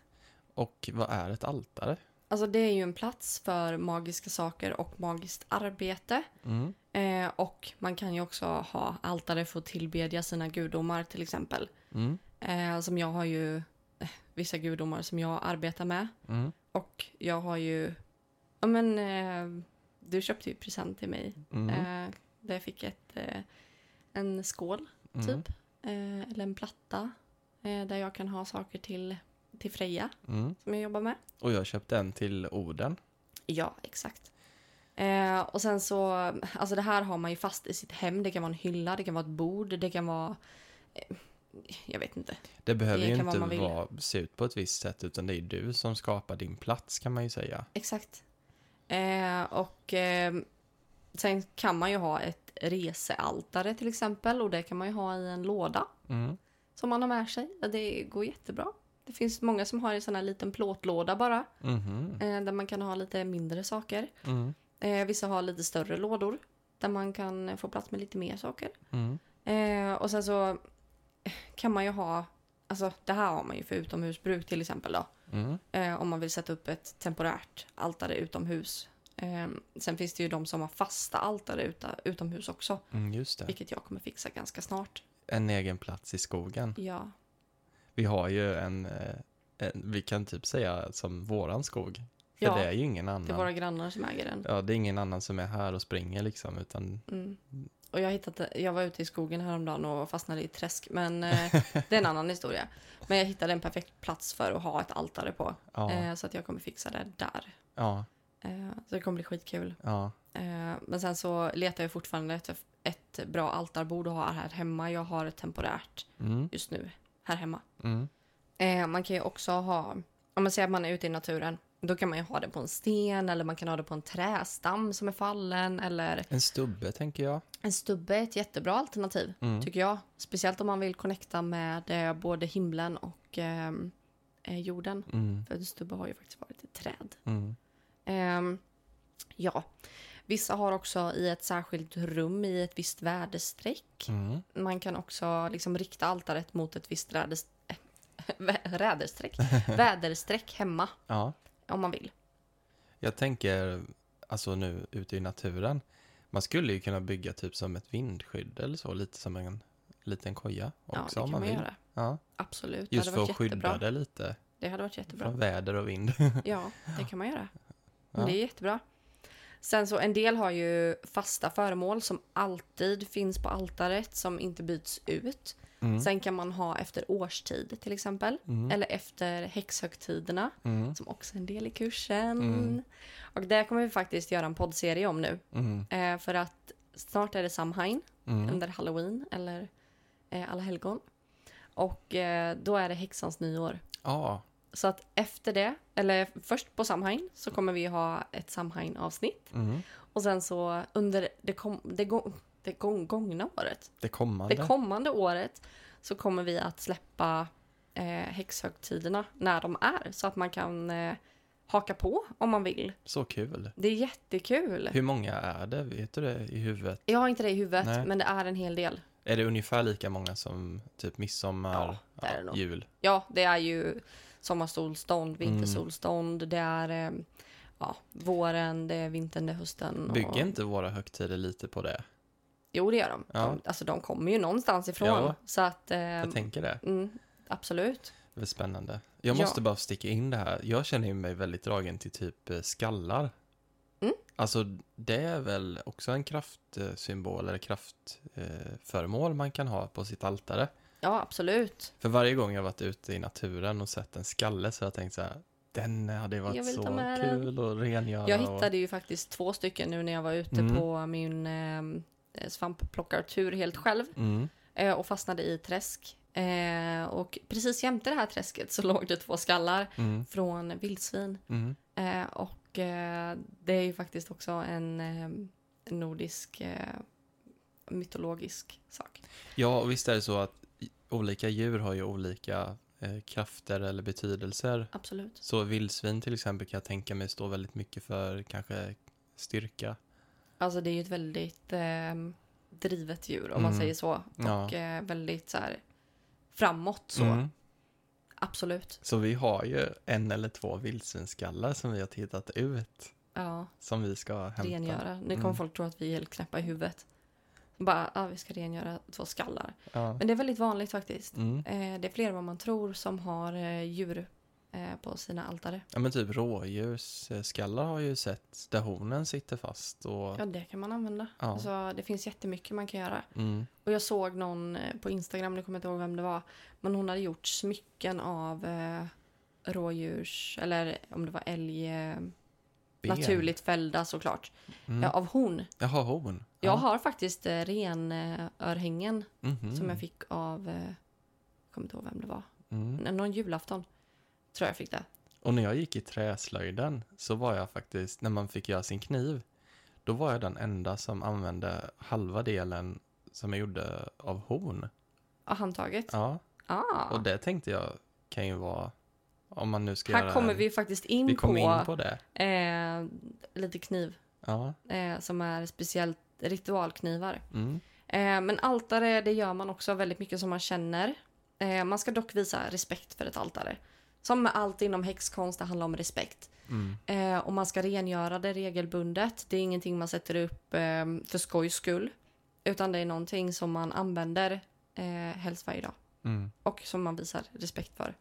Och vad är ett altare? Alltså det är ju en plats för magiska saker och magiskt arbete. Mm. Eh, och man kan ju också ha altare för att tillbedja sina gudomar till exempel. Mm. Eh, som jag har ju eh, vissa gudomar som jag arbetar med. Mm. Och jag har ju, ja men, eh, du köpte ju present till mig. Mm. Eh, där jag fick ett, eh, en skål Mm. typ. Eller en platta. Där jag kan ha saker till, till Freja Mm. som jag jobbar med. Och jag köpte en till Oden. Ja, exakt. Eh, och sen så, alltså det här har man ju fast i sitt hem. Det kan vara en hylla, det kan vara ett bord, det kan vara... Eh, jag vet inte. Det behöver Det ju inte vill. vara, se ut på ett visst sätt utan det är du som skapar din plats kan man ju säga. Exakt. Eh, och eh, sen kan man ju ha ett resealtare till exempel. Och det kan man ju ha i en låda Mm. som man har med sig. Det går jättebra. Det finns många som har en sån här liten plåtlåda bara. Eh, där man kan ha lite mindre saker. Mm. Eh, vissa har lite större lådor. Där man kan få plats med lite mer saker. Mm. Eh, och sen så kan man ju ha, alltså det här har man ju för utomhusbruk till exempel då. Mm. Eh, om man vill sätta upp ett temporärt altare utomhus. Sen finns det ju de som har fasta altare uta, utomhus också. Mm, just det. Vilket jag kommer fixa ganska snart. En egen plats i skogen. Ja, Vi har ju en, eh, en vi kan typ säga som våran skog. För Ja, det är ju ingen annan. det är våra grannar som äger den. Ja, det är ingen annan som är här och springer liksom, utan Mm. Och jag, hittat, jag var ute i skogen häromdagen och fastnade i ett träsk. Men eh, det är en annan historia. Men jag hittade en perfekt plats för att ha ett altare på. ja, Eh, så att jag kommer fixa det där. ja, Eh, så det kommer bli skitkul. ja, Eh, men sen så letar jag fortfarande efter ett bra altarbord att ha här hemma. Jag har ett temporärt mm, just nu här hemma. mm, Eh, man kan ju också ha, om man säger att man är ute i naturen, då kan man ju ha det på en sten eller man kan ha det på en trästam som är fallen eller En stubbe tänker jag. en stubbe är ett jättebra alternativ Mm. tycker jag. Speciellt om man vill connecta med eh, både himlen och ehm, eh, jorden. Mm, För en stubbe har ju faktiskt varit ett träd. mm, Ehm, ja, vissa har också i ett särskilt rum i ett visst väderstreck. mm. Man kan också liksom rikta altaret mot ett visst räderstreck, väderstreck hemma Ja, om man vill. jag tänker alltså nu ute i naturen. Man skulle ju kunna bygga typ som ett vindskydd eller så, lite som en liten koja Ja, också det om man man vill. göra. Ja, Absolut, just för att skydda det lite Det hade varit jättebra. från väder och vind. Ja, det kan man göra. Ja. det är jättebra. Sen så en del har ju fasta föremål som alltid finns på altaret som inte byts ut. Mm. Sen kan man ha efter årstid till exempel. Mm. Eller efter häxhögtiderna Mm. som också är en del i kursen. Mm. Och det kommer vi faktiskt göra en poddserie om nu. Mm. Eh, för att snart är det Samhain Mm. under halloween eller eh, alla helgon. Och eh, då är det häxans nyår. Ja, Så att efter det, eller först på Samhain så kommer vi ha ett Samhain-avsnitt. mm. Och sen så under det, kom, det, gå- det gång, gångna året, det kommande. det kommande året, så kommer vi att släppa eh, häxhögtiderna när de är. Så att man kan eh, haka på om man vill. Så kul. Det är jättekul. Hur många är det? Vet du det i huvudet? Jag har inte det i huvudet, Nej. men det är en hel del. Är det ungefär lika många som typ midsommar, Ja, det är det nog. jul? Ja, det är ju sommarsolstånd, vintersolstånd, det är eh, ja, våren, det är vintern, det är hösten. Och... Bygger inte våra högtider lite på det? Jo, det gör de. Ja. de. Alltså de kommer ju någonstans ifrån. Ja. Så att, eh, Jag tänker det. mm, absolut. Det är spännande. Jag Ja. måste bara sticka in det här. Jag känner ju mig väldigt dragen till typ eh, skallar. Mm. Alltså, det är väl också en kraftsymbol eller kraftföremål man kan ha på sitt altare. Ja, absolut. För varje gång jag varit ute i naturen och sett en skalle så har jag tänkt så här, den hade ju varit så kul att rengöra. Jag och... hittade ju faktiskt två stycken nu när jag var ute Mm. på min eh, svampplockartur helt själv. Mm. Eh, och fastnade i träsk. Eh, och precis jämte det här träsket så låg det två skallar Mm. från vildsvin. Mm. Eh, och eh, det är ju faktiskt också en eh, nordisk eh, mytologisk sak. Ja, och visst är det så att olika djur har ju olika eh, krafter eller betydelser. Absolut. Så vildsvin till exempel kan jag tänka mig står väldigt mycket för kanske styrka. Alltså det är ju ett väldigt eh, drivet djur om man Mm. säger så. Ja. Och eh, väldigt så här framåt så. Mm. Absolut. Så vi har ju en eller två vildsvinsskallar som vi har tittat ut. Ja, Som vi ska hämta. rengöra. Nu kommer Mm. folk tro att vi är helt knäppa i huvudet. Bara, ja vi ska rengöra två skallar. Ja. Men det är väldigt vanligt faktiskt. Mm. Eh, det är fler än vad man tror som har eh, djur eh, på sina altare. ja, men typ rådjursskallar har ju sett där hornen sitter fast. Och... Ja, det kan man använda. Ja. Alltså, det finns jättemycket man kan göra. Mm. Och jag såg någon eh, på Instagram, nu kommer jag inte ihåg vem det var, men hon hade gjort smycken av eh, rådjurs, eller om det var älg, eh, Ben. naturligt fällda såklart, Mm. ja, av horn. Jaha, horn. Jag har faktiskt eh, renörhängen Mhm. som jag fick av, eh, jag kommer inte ihåg vem det var, Mm. Någon julafton. Tror jag fick det. Och när jag gick i träslöjden så var jag faktiskt, när man fick göra sin kniv, då var jag den enda som använde halva delen som jag gjorde av horn. Ja, handtaget. Ja, Ah. och det tänkte jag kan ju vara, om man nu ska Här göra kommer vi faktiskt in vi på, in på det. Eh, lite kniv Ja, eh, som är speciellt ritualknivar. mm. Eh, men altare, det gör man också väldigt mycket som man känner. Eh, man ska dock visa respekt för ett altare. Som med allt inom häxkonst, det handlar om respekt. Mm. Eh, och man ska rengöra det regelbundet. Det är ingenting man sätter upp eh, för skojs skull. Utan det är någonting som man använder eh, helst varje dag. Mm. Och som man visar respekt för.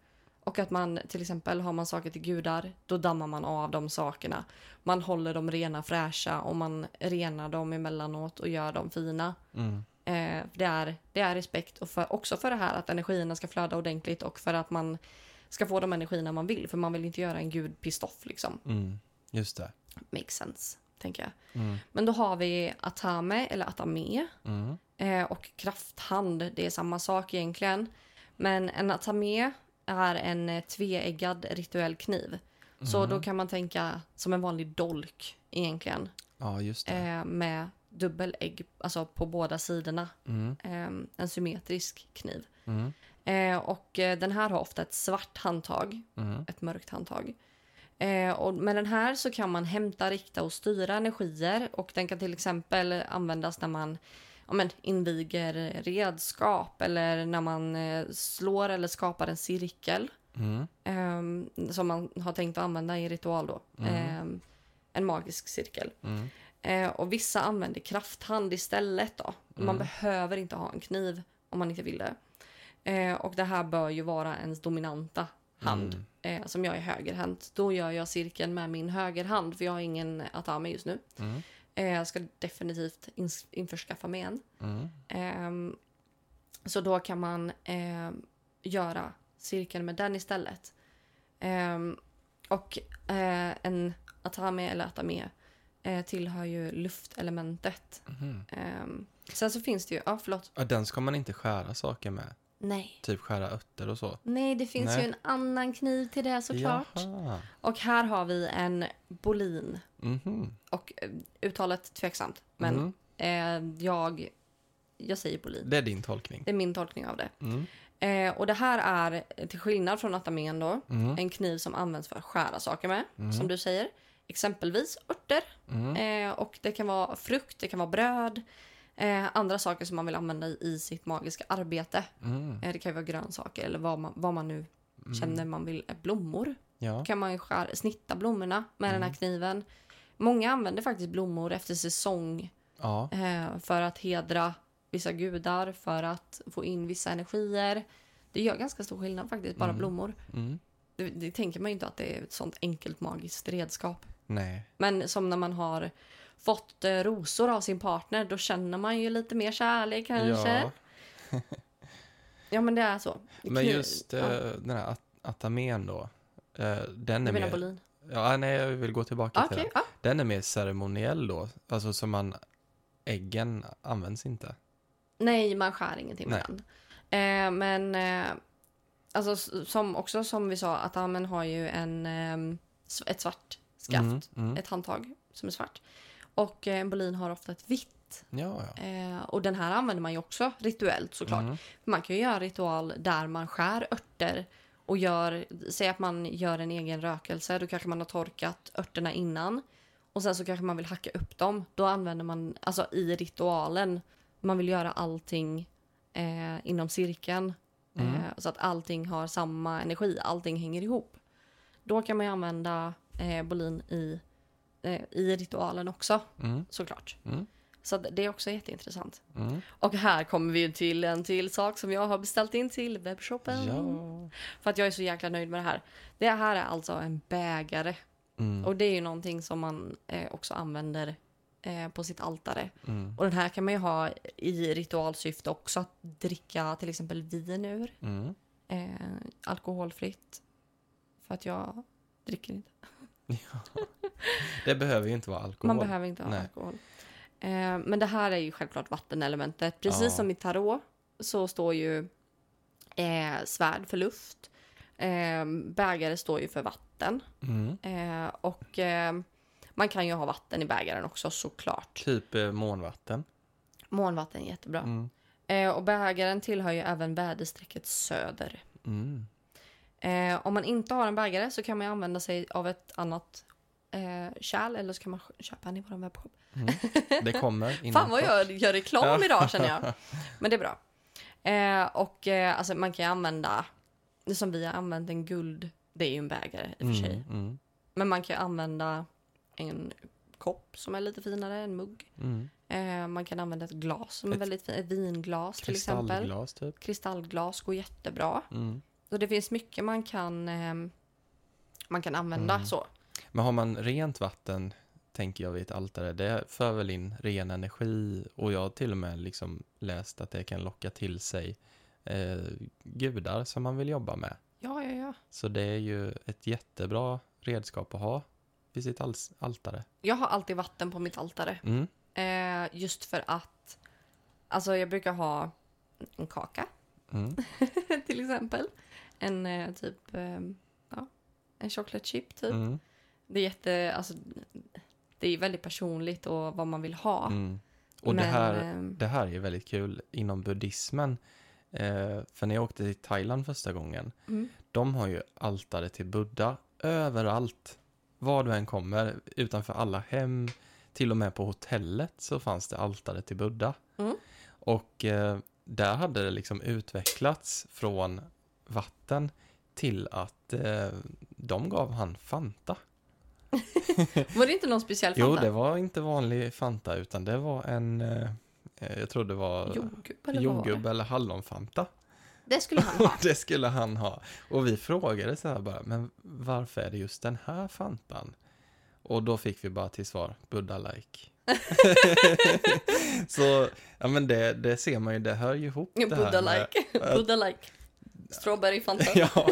Och att man till exempel har man saker till gudar, då dammar man av de sakerna. Man håller dem rena fräscha och man renar dem emellanåt och gör dem fina. Mm. Eh, det, är, det är respekt och för, också för det här att energierna ska flöda ordentligt och för att man ska få de energierna man vill. För man vill inte göra en gud pistoff liksom. Mm. Just det. Makes sense, tänker jag. Mm. Men då har vi Atame eller Atame Mm. eh, och krafthand. Det är samma sak egentligen. Men en Atame är en eh, tveeggad rituell kniv. Så Mm. då kan man tänka som en vanlig dolk egentligen. Ja, just. Eh, med dubbelägg, alltså på båda sidorna. Mm. Eh, en symmetrisk kniv. Mm. Eh, och eh, den här har ofta ett svart handtag, Mm. ett mörkt handtag. Eh, och med den här så kan man hämta, rikta och styra energier och den kan till exempel användas när man ja, men, inviger redskap eller när man eh, slår eller skapar en cirkel Mm. eh, som man har tänkt att använda i ritual då. Mm. Eh, en magisk cirkel. Mm. Eh, och vissa använder krafthand istället då. Man Mm. behöver inte ha en kniv om man inte vill det. Eh, och det här bör ju vara ens dominanta hand, Mm. eh, som jag är högerhänt, då gör jag cirkeln med min högerhand, för jag har ingen atame just nu. Mm. Eh, jag ska definitivt införskaffa mig en. Mm. Ehm, så då kan man ehm, göra cirkeln med den istället. Ehm, och eh, en atame eller atame eh, tillhör ju luftelementet. Ehm, sen så finns det ju, ja förlåt, Ja, den ska man inte skära saker med. Nej. Typ skära örter och så. Nej, det finns Nej. ju en annan kniv till det såklart. Jaha. Och här har vi en bolin. Mhm. Och eh, uttalet tveksamt, men Mhm. eh, jag, jag säger bolin. Det är din tolkning. Det är min tolkning av det. Mm. Eh, och det här är, eh, till skillnad från atamen då, Mm. en kniv som används för att skära saker med, Mm. som du säger. Exempelvis örter. Mm. Eh, och det kan vara frukt, det kan vara bröd. Eh, andra saker som man vill använda i, sitt magiska arbete. Mm. Eh, det kan ju vara grönsaker eller vad man, vad man nu känner man vill. Eh, blommor Ja. kan man ju skära, snitta blommorna med den Mm. här kniven. Många använder faktiskt blommor efter säsong Ja. eh, för att hedra vissa gudar, för att få in vissa energier. Det gör ganska stor skillnad faktiskt, bara Mm. blommor. Mm. Det, det tänker man ju inte att det är ett sånt enkelt magiskt redskap. Nej. Men som när man har fått eh, rosor av sin partner, då känner man ju lite mer kärlek kanske. Ja, Ja. men det är så. Men just eh, ja, den här at- atamen då. Eh, den du är menar mer... Bolin? Ja, nej, jag vill gå tillbaka Ja, till den. ja. Den är mer ceremoniell då. Alltså som man... Äggen används inte. Nej, man skär ingenting med Nej. den. Eh, men eh, alltså, som, också som vi sa, att amen har ju en, eh, ett svart skaft. Mm, mm. Ett handtag som är svart. Och eh, en bolin har ofta ett vitt. Ja, ja. Eh, och den här använder man ju också rituellt såklart. Mm. Man kan ju göra ritual där man skär örter och gör, säg att man gör en egen rökelse, då kanske man har torkat örterna innan. Och sen så kanske man vill hacka upp dem. Då använder man, alltså i ritualen, man vill göra allting eh, inom cirkeln. Mm. Eh, så att allting har samma energi, allting hänger ihop. Då kan man ju använda eh, bolin i, i ritualen också, Mm. såklart. Mm. Så det är också jätteintressant. Mm. Och här kommer vi till en till sak som jag har beställt in till webbshoppen. Ja. För att jag är så jäkla nöjd med det här. Det här är alltså en bägare. Mm. Och det är ju någonting som man eh, också använder eh, på sitt altare. Mm. Och den här kan man ju ha i ritualsyfte också. Att dricka till exempel vin ur. Mm. Eh, alkoholfritt. För att jag dricker inte. Det behöver ju inte vara alkohol. Man behöver inte ha Nej. alkohol. Eh, men det här är ju självklart vattenelementet. Precis Ja. som i tarot så står ju eh, svärd för luft. Eh, bägare står ju för vatten. Mm. Eh, och eh, man kan ju ha vatten i bägaren också såklart. Typ eh, månvatten. Månvatten är jättebra. Mm. Eh, och bägaren tillhör ju även väderstrecket söder. Mm. Eh, om man inte har en bägare så kan man använda sig av ett annat eh, kärl eller så kan man köpa en i vår webbshop. Mm. Det kommer Fan vad jag gör reklam idag känner jag. Men det är bra. Eh, och eh, alltså man kan ju använda, som vi har använt en guld, det är ju en bägare i och för sig. Mm. Mm. Men man kan ju använda en kopp som är lite finare, en mugg. Mm. Eh, man kan använda ett glas som är Ett väldigt fint, ett vinglas till exempel. Kristallglas typ. Kristallglas går jättebra. Mm. Så det finns mycket man kan, eh, man kan använda Mm. så. Men har man rent vatten, tänker jag vid ett altare, det för väl in ren energi och jag har till och med liksom läst att det kan locka till sig eh, gudar som man vill jobba med. Ja, ja, ja. Så det är ju ett jättebra redskap att ha vid sitt altare. Jag har alltid vatten på mitt altare. Mm. Eh, just för att, alltså jag brukar ha en kaka Mm. till exempel. En eh, typ, eh, ja, en chocolate chip typ. Mm. Det är jätte, alltså, det är väldigt personligt och vad man vill ha. Mm. Och det, Men, här, eh, det här är väldigt kul inom buddhismen. Eh, för när jag åkte till Thailand första gången, Mm. de har ju altare till Buddha överallt. Var du än kommer, utanför alla hem, till och med på hotellet så fanns det altare till Buddha. Mm. Och eh, där hade det liksom utvecklats från vatten till att eh, de gav han Fanta. Var det inte någon speciell Jo, Fanta? det var inte vanlig Fanta utan det var en, eh, eh, jag tror det var Jordgubb eller jordgubb det? eller hallonfanta. Det skulle han ha. det skulle han ha. Och vi frågade så här bara, men varför är det just den här Fantan? Och då fick vi bara till svar, Buddha-like. så, ja men det, det ser man ju, det hör ju ihop det här Buddha-like. Buddha-like. Strawberry Fanta. Ja,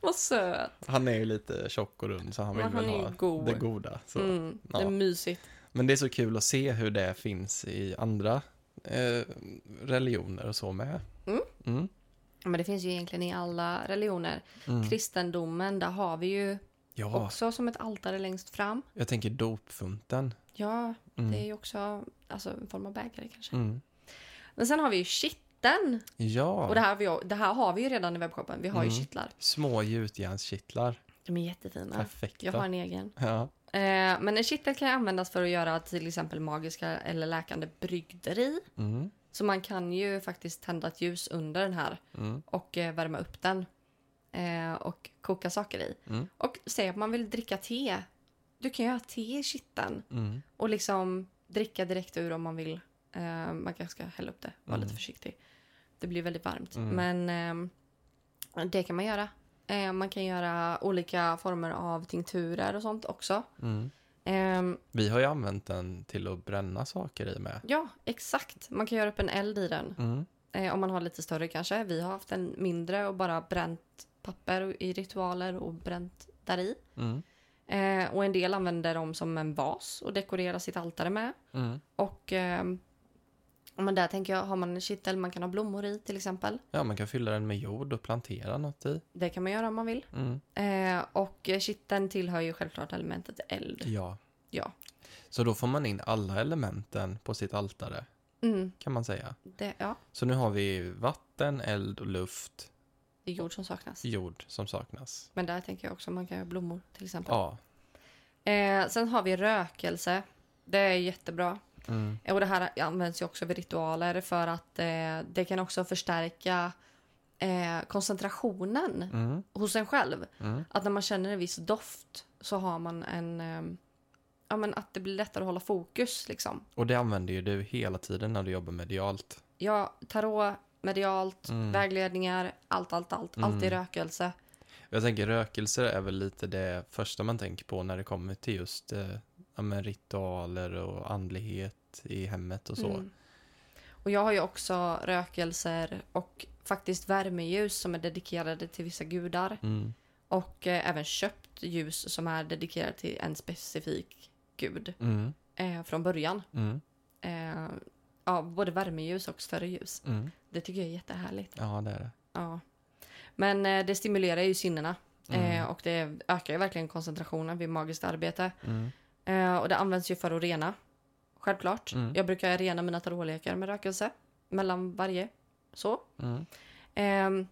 Vad söt. han är ju lite tjock och rund så han vill Men han väl ha god. det goda. Så. Mm, det ja. är mysigt. Men det är så kul att se hur det finns i andra eh, religioner och så med. Mm. Mm. Men det finns ju egentligen i alla religioner. Mm. Kristendomen, där har vi ju Ja, också som ett altare längst fram. jag tänker dopfunten. Ja, Mm. det är ju också alltså, en form av bägare kanske. Mm. Men sen har vi ju kitteln. Ja, Och det här, har vi, ju- det här har vi ju redan i webbshoppen. Vi har ju Mm. kittlar. små gjutjärnskittlar. De är jättefina. Perfekta. Jag har en egen. Ja. Eh, men en kittel kan ju användas för att göra till exempel magiska eller läkande brygder i. Mm. Så man kan ju faktiskt tända ett ljus under den här Mm. och eh, värma upp den. Eh, och koka saker i. Mm. Och säg att man vill dricka te. Du kan göra te i kitteln Mm. och liksom dricka direkt ur om man vill. Eh, man kanske ska hälla upp det, vara Mm. lite försiktig. Det blir väldigt varmt. Mm. Men ehm, det kan man göra. Eh, man kan göra olika former av tinkturer och sånt också. Ehm, Vi har ju använt den till att bränna saker i med. ja, exakt. Man kan göra upp en eld i den. Mm. Eh, om man har lite större kanske. Vi har haft en mindre och bara bränt papper i ritualer och bränt där i. Mm. Eh, och en del använder dem som en vas och dekorerar sitt altare med. Mm. Och ehm, men där tänker jag, har man en kittel man kan ha blommor i till exempel. Ja, man kan fylla den med jord och plantera något i. Det kan man göra om man vill. Mm. Eh, och eh, kitteln tillhör ju självklart elementet eld. Ja. Ja. Så då får man in alla elementen på sitt altare, Mm, kan man säga. det, ja, Så nu har vi vatten, eld och luft, det är jord som saknas. jord som saknas. Men där tänker jag också man kan göra blommor till exempel. Ja. Eh, sen har vi rökelse. Det är jättebra. Mm. Och det här används ju också vid ritualer för att eh, det kan också förstärka eh, koncentrationen Mm. hos en själv. Mm. Att när man känner en viss doft så har man en... Eh, ja, men att det blir lättare att hålla fokus liksom. Och det använder ju du hela tiden när du jobbar medialt. Ja, tarot, medialt, Mm. vägledningar, allt, allt, allt. Mm. Alltid rökelse. Jag tänker rökelser är väl lite det första man tänker på när det kommer till just eh, ja, ritualer och andlighet i hemmet och så. Mm. Och jag har ju också rökelser och faktiskt värmeljus som är dedikerade till vissa gudar. Mm. Och eh, även köpt ljus som är dedikerade till en specifik gud Mm. eh, från början. Mm. Eh, ja, både värmeljus och större ljus. Mm. Det tycker jag är jättehärligt. Ja, det är det. Ja. Men eh, det stimulerar ju sinnena. Mm. Eh, och det ökar ju verkligen koncentrationen vid magiskt arbete. Mm. Eh, och det används ju för att rena. Självklart. Mm. Jag brukar rena mina tarotlekar med rökelse. Mellan varje. Så. Mm. Ehm,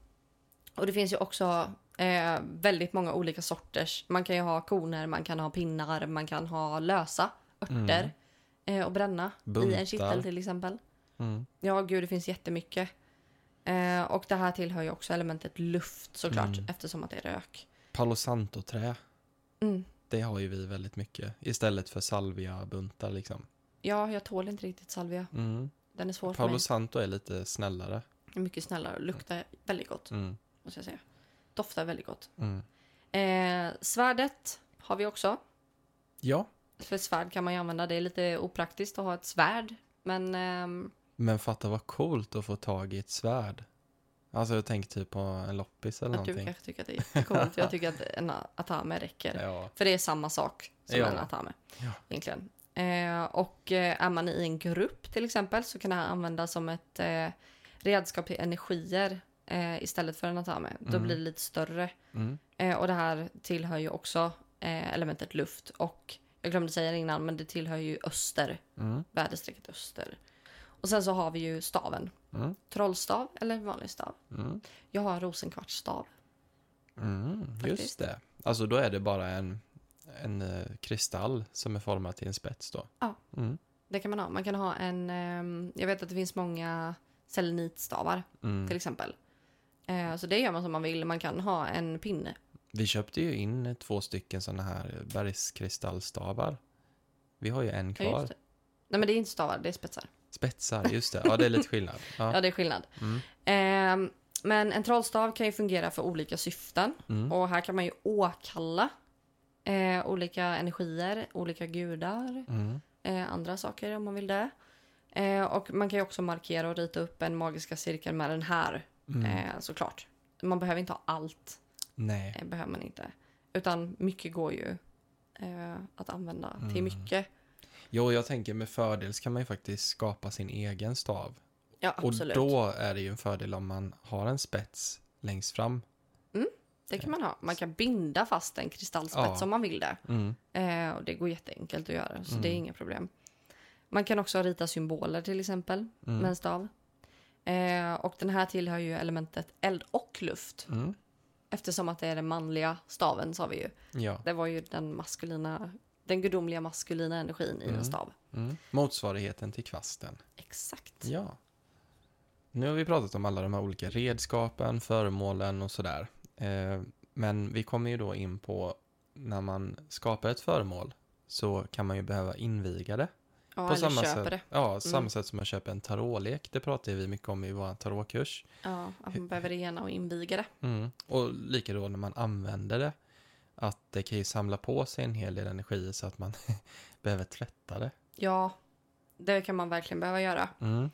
och det finns ju också eh, väldigt många olika sorters. Man kan ju ha koner, man kan ha pinnar, man kan ha lösa örter. Eh, och bränna i Buntar. en kittel till exempel. Mm. Ja, gud, det finns jättemycket. Eh, och det här tillhör ju också elementet luft såklart, Mm. eftersom att det är rök. Palo Santo-trä, Mm. det har ju vi väldigt mycket. Istället för salvia-buntar liksom. Ja, jag tål inte riktigt salvia. Mm. Den är svår för Palo mig. Santo är lite snällare. Mycket snällare och luktar väldigt gott, Mm. måste jag säga. Doftar väldigt gott. Mm. Eh, svärdet har vi också. Ja, För svärd kan man ju använda. Det är lite opraktiskt att ha ett svärd. Men ehm, men fatta vad coolt att få tag i ett svärd. Alltså jag tänker typ på en loppis eller att du någonting. kanske tycker att det är jättecoolt. jag tycker att en atame räcker. Ja. För det är samma sak som Ja. en atame. Ja. Egentligen. Eh, och eh, är man i en grupp till exempel så kan det här användas som ett eh, redskap till energier eh, istället för en atame. Då Mm. blir det lite större. Mm. Eh, och det här tillhör ju också eh, elementet luft. Och jag glömde säga det innan, men det tillhör ju öster. Mm. Väderstrecket öster. Och sen så har vi ju staven. Mm. Trollstav eller vanlig stav. Mm. Jag har en rosenkvartsstav. Mm. Just det. Alltså då är det bara en, en eh, kristall som är formad till en spets då. Ja. Mm. Det kan man ha. Man kan ha en... ehm, jag vet att det finns många selenitstavar Mm. till exempel. Eh, så det gör man som man vill. Man kan ha en pinne. Vi köpte ju in eh, två stycken sådana här bergskristallstavar. Vi har ju en Ja, kvar. det. Nej men det är inte stavar, det är spetsar. Spetsar, just det. Ja, det är lite skillnad. Ja, Ja. det är skillnad. Mm. Ehm, men en trollstav kan ju fungera för olika syften. Mm. Och här kan man ju åkalla eh, olika energier, olika gudar, Mm. eh, andra saker om man vill det. Eh, och man kan ju också markera och rita upp en magiska cirkel med den här, Mm. eh, såklart. Man behöver inte ha allt, Nej. eh, behöver man inte. Utan mycket går ju eh, att använda till Mm. mycket. Jo, jag tänker med fördel så kan man ju faktiskt skapa sin egen stav. Ja, absolut. Och då är det ju en fördel om man har en spets längst fram. Det kan man ha. Man kan binda fast en kristallspets Ja. om man vill det. Mm. Eh, och det går jätteenkelt att göra, så Mm. det är inga problem. Man kan också rita symboler till exempel Mm. med en stav. Eh, och den här tillhör ju elementet eld och luft. Eftersom att det är den manliga staven sa vi ju. Ja. Det var ju den maskulina, den gudomliga maskulina energin i Mm. en stav. Mm. Motsvarigheten till kvasten. Exakt. Ja. Nu har vi pratat om alla de här olika redskapen, föremålen och sådär. Eh, men vi kommer ju då in på när man skapar ett föremål så kan man ju behöva inviga det. Ja, på samma köper sätt, det. Ja, samma Mm. sätt som man köper en tarotlek. Det pratar vi mycket om i vår tarotkurs. Ja, att man behöver rena och inviga det. Mm. Och lika då när man använder det. Att det kan ju samla på sig en hel del energi så att man behöver tvätta det. Ja, det kan man verkligen behöva göra. Mm.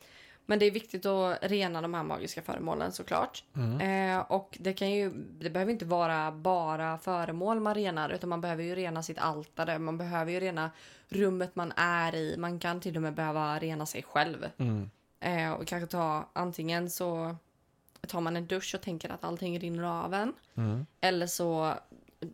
Men det är viktigt att rena de här magiska föremålen såklart. Mm. Eh, och det kan ju, det behöver inte vara bara föremål man renar, utan man behöver ju rena sitt altare, man behöver ju rena rummet man är i, man kan till och med behöva rena sig själv. Mm. Eh, och kanske ta, antingen så tar man en dusch och tänker att allting rinner av en, Mm. eller så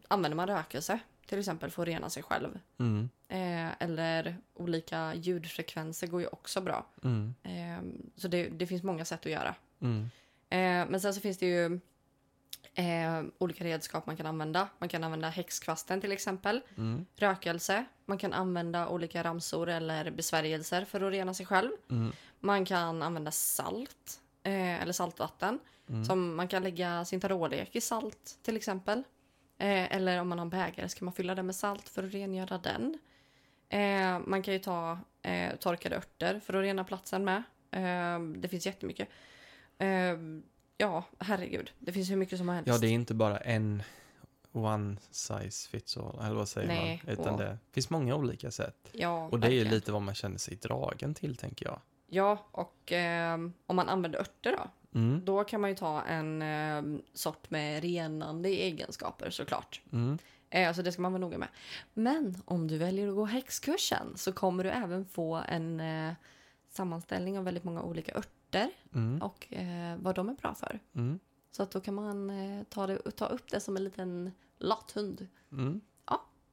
använder man rökelse, till exempel att rena sig själv. Mm. Eh, eller olika ljudfrekvenser går ju också bra. Mm. Eh, så det, det finns många sätt att göra. Mm. Eh, men sen så finns det ju eh, olika redskap man kan använda. Man kan använda häxkvasten till exempel. Mm. Rökelse. Man kan använda olika ramsor eller besvärjelser för att rena sig själv. Mm. Man kan använda salt eh, eller saltvatten. Mm. Som man kan lägga sin tarotlek i salt till exempel. Eh, eller om man har en bägare så kan man fylla den med salt för att rengöra den. Eh, man kan ju ta eh, torkade örter för att rena platsen med. Eh, det finns jättemycket. Eh, ja, herregud. Det finns hur mycket som helst. Ja, det är inte bara en one size fits all, eller vad säger Nej, man? Utan och- det finns många olika sätt. ja, Och det är ju verkligen. lite vad man känner sig dragen till, tänker jag. Ja, och eh, om man använder örter då. Mm. Då kan man ju ta en eh, sort med renande egenskaper såklart. Mm. Eh, så det ska man vara noga med. Men om du väljer att gå häxkursen så kommer du även få en eh, sammanställning av väldigt många olika örter Mm. och eh, vad de är bra för. Mm. Så att då kan man eh, ta, det, ta upp det som en liten lathund. Mm.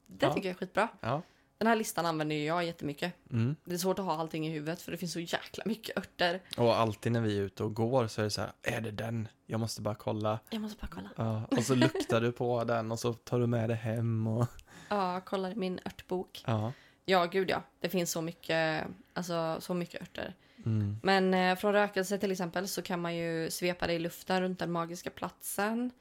Det Ja. tycker jag är skitbra. Ja. Den här listan använder ju jag jättemycket. Mm. Det är svårt att ha allting i huvudet för det finns så jäkla mycket örter. Och alltid när vi är ute och går så är det så här, är det den? Jag måste bara kolla. Jag måste bara kolla. Ja, och så luktar du på den och så tar du med det hem och... Ja, kolla i min örtbok. Ja. Ja, gud ja. Det finns så mycket, alltså så mycket örter. Mm. Men eh, från rökelse till exempel så kan man ju svepa det i luften runt den magiska platsen.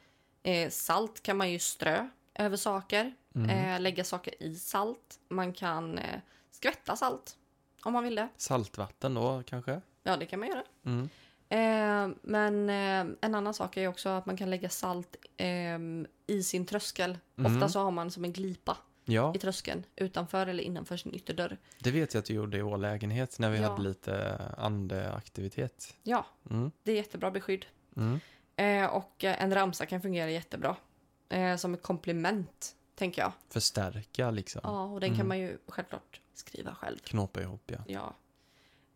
Eh, salt kan man ju strö över saker. Mm. Eh, lägga saker i salt. Man kan eh, skvätta salt om man vill det. Saltvatten då kanske? Ja, det kan man göra. Mm. Eh, men eh, en annan sak är också att man kan lägga salt eh, i sin tröskel. Mm. Ofta så har man som en glipa Ja, i tröskeln utanför eller innanför sin ytterdörr. det vet jag att du gjorde i vår lägenhet när vi Ja. hade lite andeaktivitet. Ja, Mm. det är jättebra beskydd. Mm. Eh, och eh, en ramsa kan fungera jättebra. Som ett komplement, tänker jag. Förstärka liksom. Ja, och den Mm. kan man ju självklart skriva själv. Knåpa ihop ja. Ja.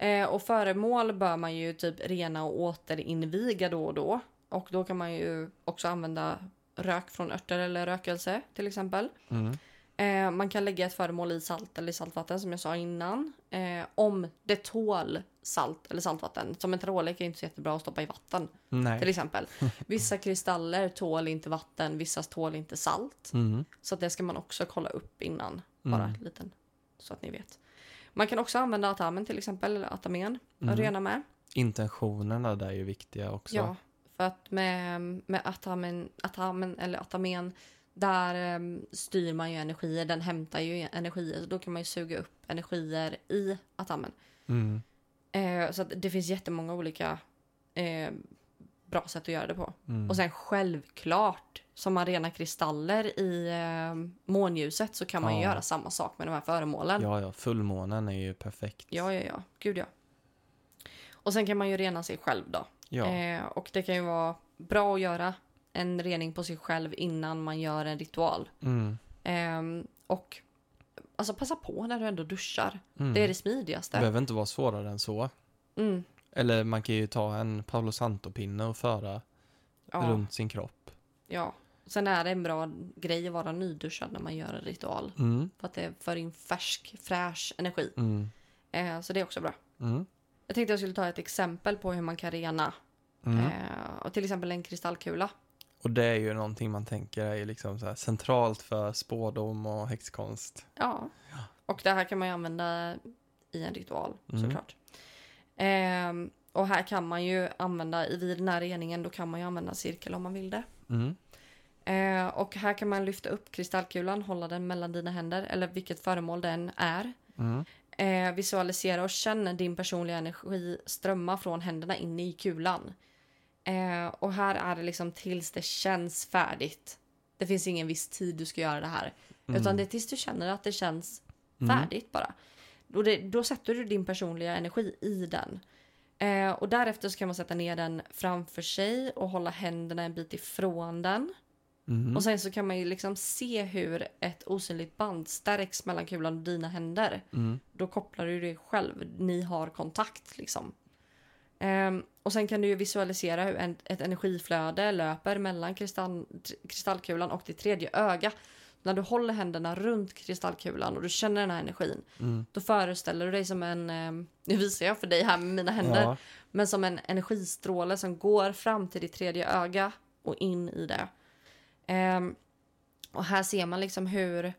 Eh, och föremål bör man ju typ rena och återinviga då och då. Och då kan man ju också använda rök från örter eller rökelse till exempel. Mm. Eh, man kan lägga ett föremål i salt eller i saltvatten som jag sa innan. Eh, om det tål salt eller saltvatten. Som en tarotlek är inte så jättebra att stoppa i vatten till Nej. exempel. Vissa kristaller tål inte vatten, vissa tål inte salt. Mm. Så det ska man också kolla upp innan. Bara Mm. en liten, så att ni vet. Man kan också använda atamen till exempel, eller atamen, Mm. rena med. Intentionerna där är ju viktiga också. Ja, för att med, med atamen, atamen eller atamen, där em, styr man ju energier, den hämtar ju energier, så då kan man ju suga upp energier i atamen. Mm. Eh, så det finns jättemånga olika eh, bra sätt att göra det på. Mm. Och sen självklart, som man renar kristaller i eh, månljuset så kan man ju Ja. göra samma sak med de här föremålen. Ja, ja, fullmånen är ju perfekt. Ja, ja, ja. Gud ja. Och sen kan man ju rena sig själv då. Ja. Eh, och det kan ju vara bra att göra en rening på sig själv innan man gör en ritual. Mm. Ehm, och alltså passa på när du ändå duschar. Mm. Det är det Det smidigaste. behöver inte vara svårare än så. Mm, Eller man kan ju ta en Paolo Santo-pinne och föra ja, runt sin kropp. ja. Sen är det en bra grej att vara nyduschad när man gör en ritual. Mm. För att det för in färsk, fräsch energi. Mm. Eh, så det är också bra. Mm. Jag tänkte jag skulle ta ett exempel på hur man kan rena. Eh, och till exempel en kristallkula. Och det är ju någonting man tänker är liksom så centralt för spådom och häxkonst. Ja. Och det här kan man ju använda i en ritual Mm. såklart. Ehm, och här kan man ju använda, i vid den här reningen, då kan man ju använda cirkel om man vill det. Mm. Eh, och här kan man lyfta upp kristallkulan, hålla den mellan dina händer, eller vilket föremål den är. Mm. Eh, visualisera och känna din personliga energi strömma från händerna in i kulan. Eh, och här är det liksom tills det känns färdigt. Det finns ingen viss tid du ska göra det här. Utan det är tills du känner att det känns Mm. färdigt bara. Då, det, då sätter du din personliga energi i den. Eh, och därefter så kan man sätta ner den framför sig och hålla händerna en bit ifrån den. Mm. Och sen så kan man ju liksom se hur ett osynligt band stärks mellan kulan och dina händer. Mm. Då kopplar du dig själv. Ni har kontakt liksom. Ehm, och sen kan du visualisera hur en, ett energiflöde löper mellan kristall, kristallkulan och ditt tredje öga. När du håller händerna runt kristallkulan och du känner den här energin. Mm. Då föreställer du dig som en, ehm, nu visar jag för dig här med mina händer. Ja. Men som en energistråle som går fram till ditt tredje öga och in i det. Ehm, och här ser man liksom hur,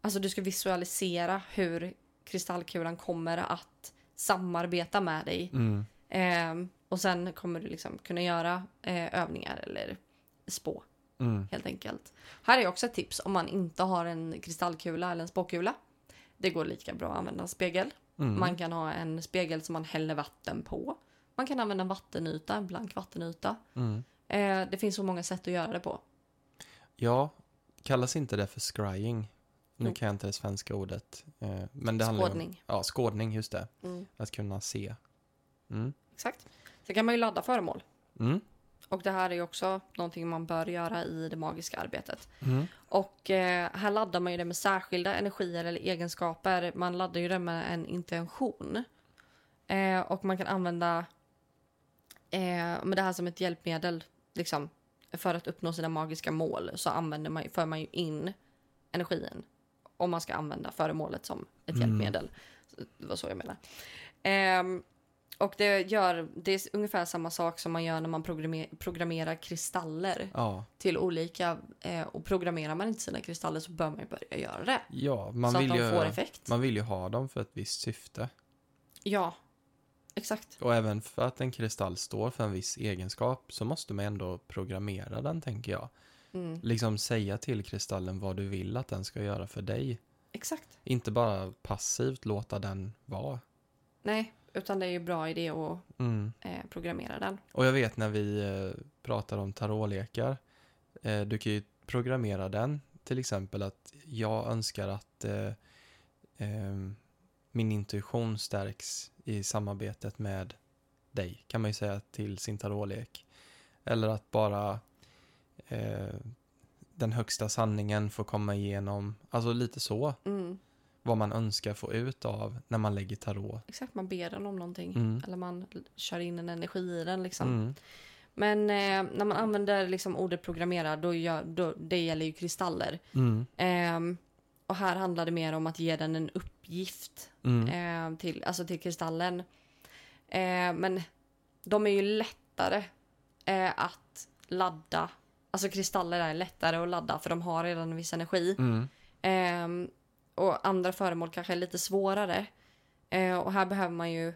alltså du ska visualisera hur kristallkulan kommer att samarbeta med dig. Mm. Ehm, och sen kommer du liksom kunna göra eh, övningar eller spå Mm. helt enkelt. Här är också ett tips om man inte har en kristallkula eller en spåkula. Det går lika bra att använda en spegel. Mm. Man kan ha en spegel som man häller vatten på. Man kan använda en vattenyta, en blank vattenyta. Mm. Eh, det finns så många sätt att göra det på. Ja, kallas inte det för scrying? Nu kan jag inte det svenska ordet. Eh, men det handlar ju om, Skådning. ja, skådning, just det. Mm. Att kunna se. Mm. Exakt. Sen kan man ju ladda föremål. Mm. Och det här är ju också någonting man bör göra i det magiska arbetet. Mm. Och eh, här laddar man ju det med särskilda energier eller egenskaper. Man laddar ju det med en intention. Eh, och man kan använda eh, med det här som ett hjälpmedel. Liksom, för att uppnå sina magiska mål så använder man, för man ju in energin. Om man ska använda föremålet som ett Mm. hjälpmedel. Det var så jag menar. Och det, gör, det är ungefär samma sak som man gör när man programmer, programmerar kristaller Ja, till olika. Eh, och programmerar man inte sina kristaller så bör man ju börja göra det. ja man, så vill att de ju, får effekt. man vill ju ha dem för ett visst syfte. Ja, exakt. Och även för att en kristall står för en viss egenskap så måste man ändå programmera den, tänker jag. Mm, Liksom säga till kristallen vad du vill att den ska göra för dig. exakt. Inte bara passivt låta den vara. Nej, utan det är ju bra idé att Mm. eh, programmera den. Och jag vet när vi eh, pratar om tarotlekar, eh, du kan ju programmera den till exempel att jag önskar att eh, ehm, min intuition stärks i samarbetet med dig, kan man ju säga till sin tarotlek. Eller att bara eh, den högsta sanningen får komma igenom, alltså lite så, Mm, vad man önskar få ut av när man lägger tarot. exakt, man ber den om någonting. Mm. Eller man kör in en energi i den liksom. Mm. Men eh, när man använder liksom ordet programmera, då, gör, då det gäller ju kristaller. Mm. Ehm, och här handlar det mer om att ge den en uppgift eh, till, alltså till kristallen. Eh, men de är ju lättare eh, att ladda. Alltså kristaller är lättare att ladda för de har redan en viss energi. Mm. Och andra föremål kanske är lite svårare. Eh, och här behöver man ju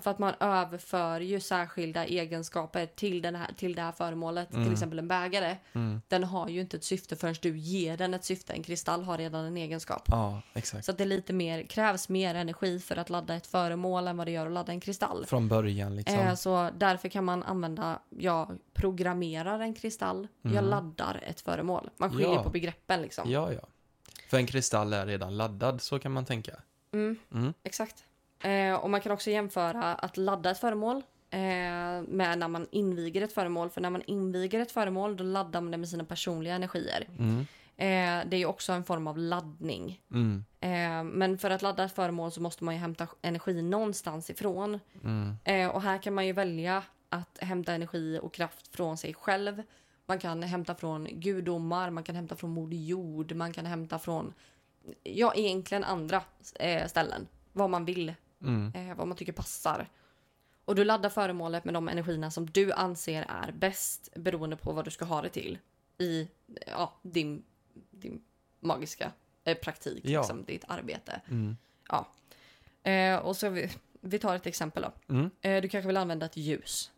För att man överför ju särskilda egenskaper till, den här, till det här föremålet. Mm. Till exempel en bägare. Mm. Den har ju inte ett syfte förrän du ger den ett syfte. En kristall har redan en egenskap. Ja, exakt. Så det är lite mer, krävs mer energi för att ladda ett föremål än vad det gör att ladda en kristall. Från början liksom. Eh, så därför kan man använda, jag programmerar en kristall, jag Mm. laddar ett föremål. Man skiljer Ja. på begreppen liksom. Ja, ja. För en kristall är redan laddad, så kan man tänka. Mm, Mm. exakt. Eh, och man kan också jämföra att ladda ett föremål eh, med när man inviger ett föremål. För när man inviger ett föremål då laddar man det med sina personliga energier. Mm. Eh, det är ju också en form av laddning. Mm. Eh, men för att ladda ett föremål så måste man ju hämta energi någonstans ifrån. Mm. Eh, och här kan man ju välja att hämta energi och kraft från sig själv. Man kan hämta från gudomar, man kan hämta från Moder Jord, man kan hämta från, ja egentligen andra eh, ställen. Vad man vill, Mm. eh, vad man tycker passar. Och du laddar föremålet med de energierna som du anser är bäst beroende på vad du ska ha det till i ja, din, din magiska eh, praktik, Ja. liksom, ditt arbete. Mm. Eh, och så vi, vi tar ett exempel då. Mm. Eh, du kanske vill använda ett ljus.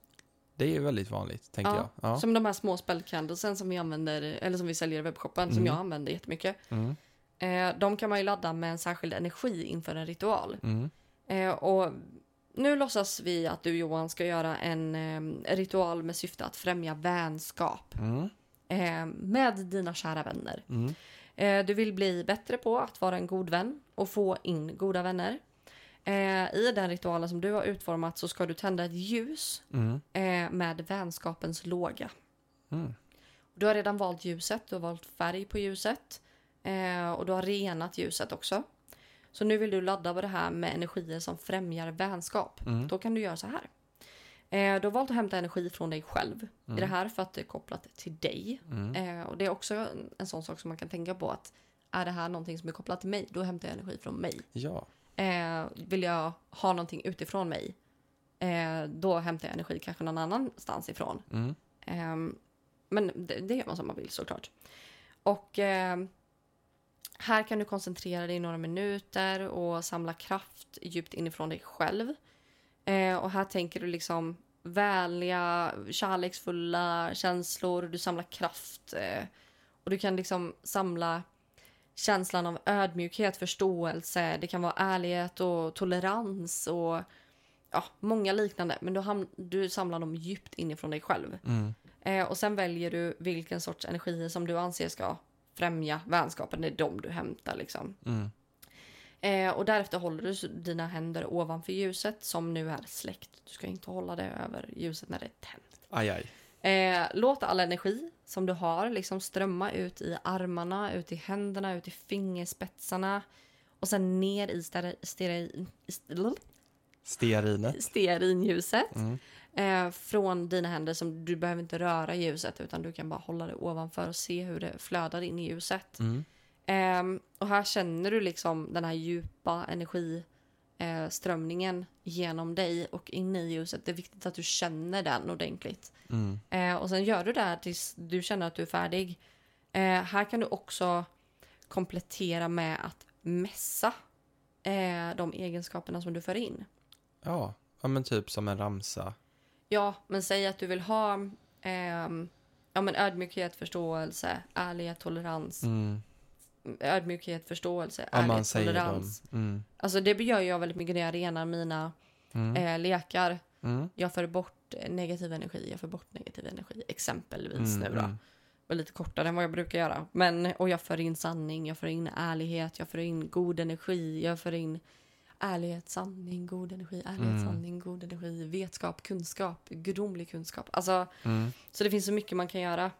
Det är väldigt vanligt, tänker Ja, jag. Ja. Som de här små spellcandlesen som vi använder, eller som vi säljer i webbshoppen, som Mm. jag använder jättemycket. Mm. Eh, de kan man ju ladda med en särskild energi inför en ritual. Mm. Eh, och nu låtsas vi att du Johan ska göra en eh, ritual med syfte att främja vänskap Mm. eh, med dina kära vänner. Mm. Du vill bli bättre på att vara en god vän och få in goda vänner. Eh, I den ritualen som du har utformat så ska du tända ett ljus Mm. eh, med vänskapens låga. Mm. Du har redan valt ljuset, du har valt färg på ljuset eh, och du har renat ljuset också. Så nu vill du ladda på det här med energier som främjar vänskap. Mm. Då kan du göra så här. Eh, du har valt att hämta energi från dig själv i det här för att det är kopplat till dig. Mm. Eh, och det är också en sån sak som man kan tänka på att är det här någonting som är kopplat till mig, då hämtar jag energi från mig. Ja. Eh, vill jag ha någonting utifrån mig, eh, då hämtar jag energi kanske någon annanstans ifrån. Mm. Ehm, men det, det gör man som man vill såklart. Och ehm, här kan du koncentrera dig i några minuter och samla kraft djupt inifrån dig själv. Eh, och här tänker du liksom vänliga, kärleksfulla känslor, du samlar kraft. Eh, och du kan liksom samla känslan av ödmjukhet, förståelse, det kan vara ärlighet och tolerans och ja, många liknande. Men du, ham- du samlar dem djupt inifrån dig själv. Mm. Eh, och sen väljer du vilken sorts energier som du anser ska främja vänskapen. Det är de du hämtar liksom. Mm. Eh, och därefter håller du dina händer ovanför ljuset som nu är släckt. Du ska inte hålla det över ljuset när det är tänt. Aj, aj. Eh, låt all energi som du har liksom strömma ut i armarna, ut i händerna, ut i fingerspetsarna. Och sen ner i steri- steri- st- Stearinet. stearinljuset. Mm. Eh, från dina händer som du behöver inte röra ljuset utan du kan bara hålla det ovanför och se hur det flödar in i ljuset. Mm. Ehm, och här känner du liksom den här djupa energiströmningen eh, strömningen genom dig och in i ljuset. Det är viktigt att du känner den ordentligt. Mm. Eh, och sen gör du det här tills du känner att du är färdig. Eh, här kan du också komplettera med att mässa eh, de egenskaperna som du för in. Ja. ja, men typ som en ramsa. Ja, men säg att du vill ha ehm, ja, men ödmjukhet, förståelse, ärlighet, tolerans. Mm. Ödmjukhet, förståelse, man ärlighet, tolerans. Mm. Alltså det gör jag väldigt mycket när jag renar mina Mm. eh, lekar. Mm. Jag för bort eh, negativ energi, jag för bort negativ energi. Exempelvis Mm. nu då. Mm. var lite kortare än vad jag brukar göra. Men, och jag för in sanning, jag för in ärlighet, jag för in god energi, jag för in ärlighet, sanning, god energi, ärlighet, Mm. sanning, god energi, vetskap, kunskap, gudomlig kunskap. Alltså, Mm. så det finns så mycket man kan göra.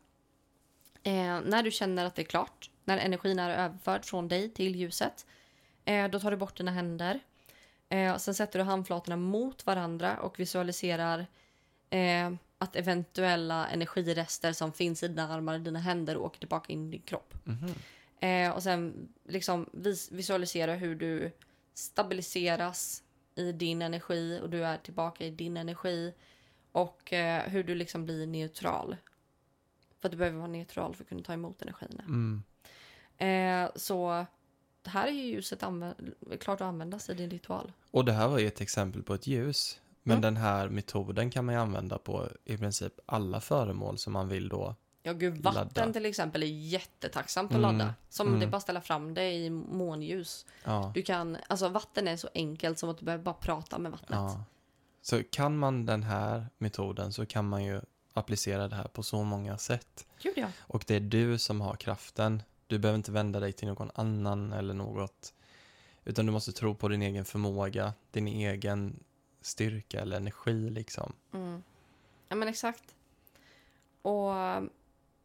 Eh, när du känner att det är klart, när energin är överförd från dig till ljuset, eh, då tar du bort dina händer. Eh, sen sätter du handflatorna mot varandra och visualiserar eh, att eventuella energirester som finns i dina armar och dina händer åker tillbaka in i din kropp. Eh, och sen liksom vis- visualisera hur du stabiliseras i din energi och du är tillbaka i din energi. Och hur du liksom blir neutral. För att du behöver vara neutral för att kunna ta emot energierna. Mm. Eh, så det här är ju ljuset klart att användas i din ritual. Och det här var ju ett exempel på ett ljus. Men Mm. den här metoden kan man ju använda på i princip alla föremål som man vill då. Ja, gud, vatten Ladda. till exempel är jättetacksamt att Mm, ladda. Som mm. det bara ställa fram det i månljus. Ja, Du kan, alltså vatten är så enkelt som att du behöver bara prata med vattnet. ja. Så kan man den här metoden så kan man ju applicera det här på så många sätt. Gud ja. Och det är du som har kraften. Du behöver inte vända dig till någon annan eller något. Utan du måste tro på din egen förmåga, din egen styrka eller energi liksom. Mm. Ja men exakt. Och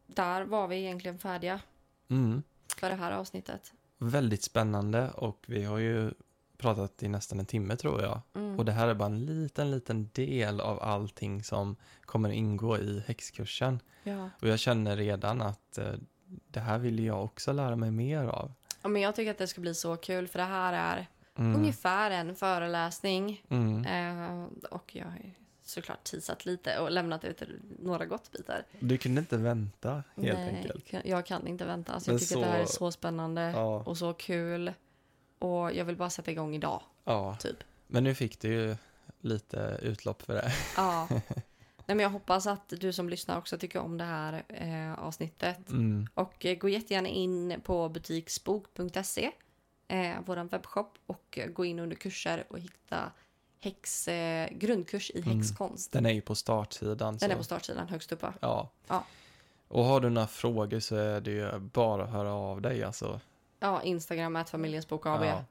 där var vi egentligen färdiga Mm. för det här avsnittet. Väldigt spännande och vi har ju pratat i nästan en timme tror jag. Mm. Och det här är bara en liten, liten del av allting som kommer ingå i häxkursen. Ja. Och jag känner redan att eh, det här vill jag också lära mig mer av. ja, men jag tycker att det ska bli så kul för det här är Mm. ungefär en föreläsning. Mm. Eh, och jag har såklart teasat lite och lämnat ut några gottbitar. Du kunde inte vänta helt Nej, enkelt. jag kan inte vänta. Alltså, Men jag tycker att det här är så- så spännande Ja. och så kul. Och jag vill bara sätta igång idag, ja, typ. men nu fick du ju lite utlopp för det. Ja. Nej, men jag hoppas att du som lyssnar också tycker om det här eh, avsnittet. Mm. Och eh, gå jättegärna in på butiksbok.se, eh, vår webbshop, och eh, gå in under kurser och hitta häx, eh, grundkurs i Mm. häxkonst. Den är ju på startsidan. Den så. är på startsidan högst upp. Ja. Ja. Och har du några frågor så är det ju bara att höra av dig alltså. Ja, Instagram, att familjens bok AB. Ja.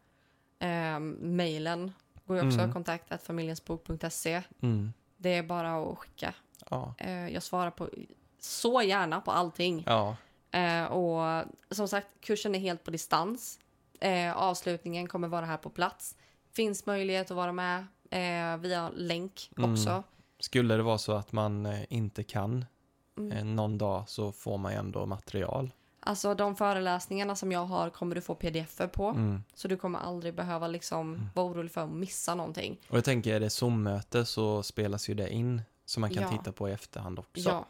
Eh, mailen går ju också, Mm. kontakt att familjensbok.se. Mm. Det är bara att skicka. Ja. Eh, jag svarar på så gärna på allting. Ja. Eh, och som sagt, kursen är helt på distans. Eh, avslutningen kommer vara här på plats. Finns möjlighet att vara med via länk Mm. också. Skulle det vara så att man inte kan Mm. någon dag så får man ändå material. Alltså de föreläsningarna som jag har kommer du få pdf på. Mm. Så du kommer aldrig behöva liksom vara orolig för att missa någonting. Och jag tänker, är det Zoom-möte så spelas ju det in så man kan Ja. titta på i efterhand också. Ja,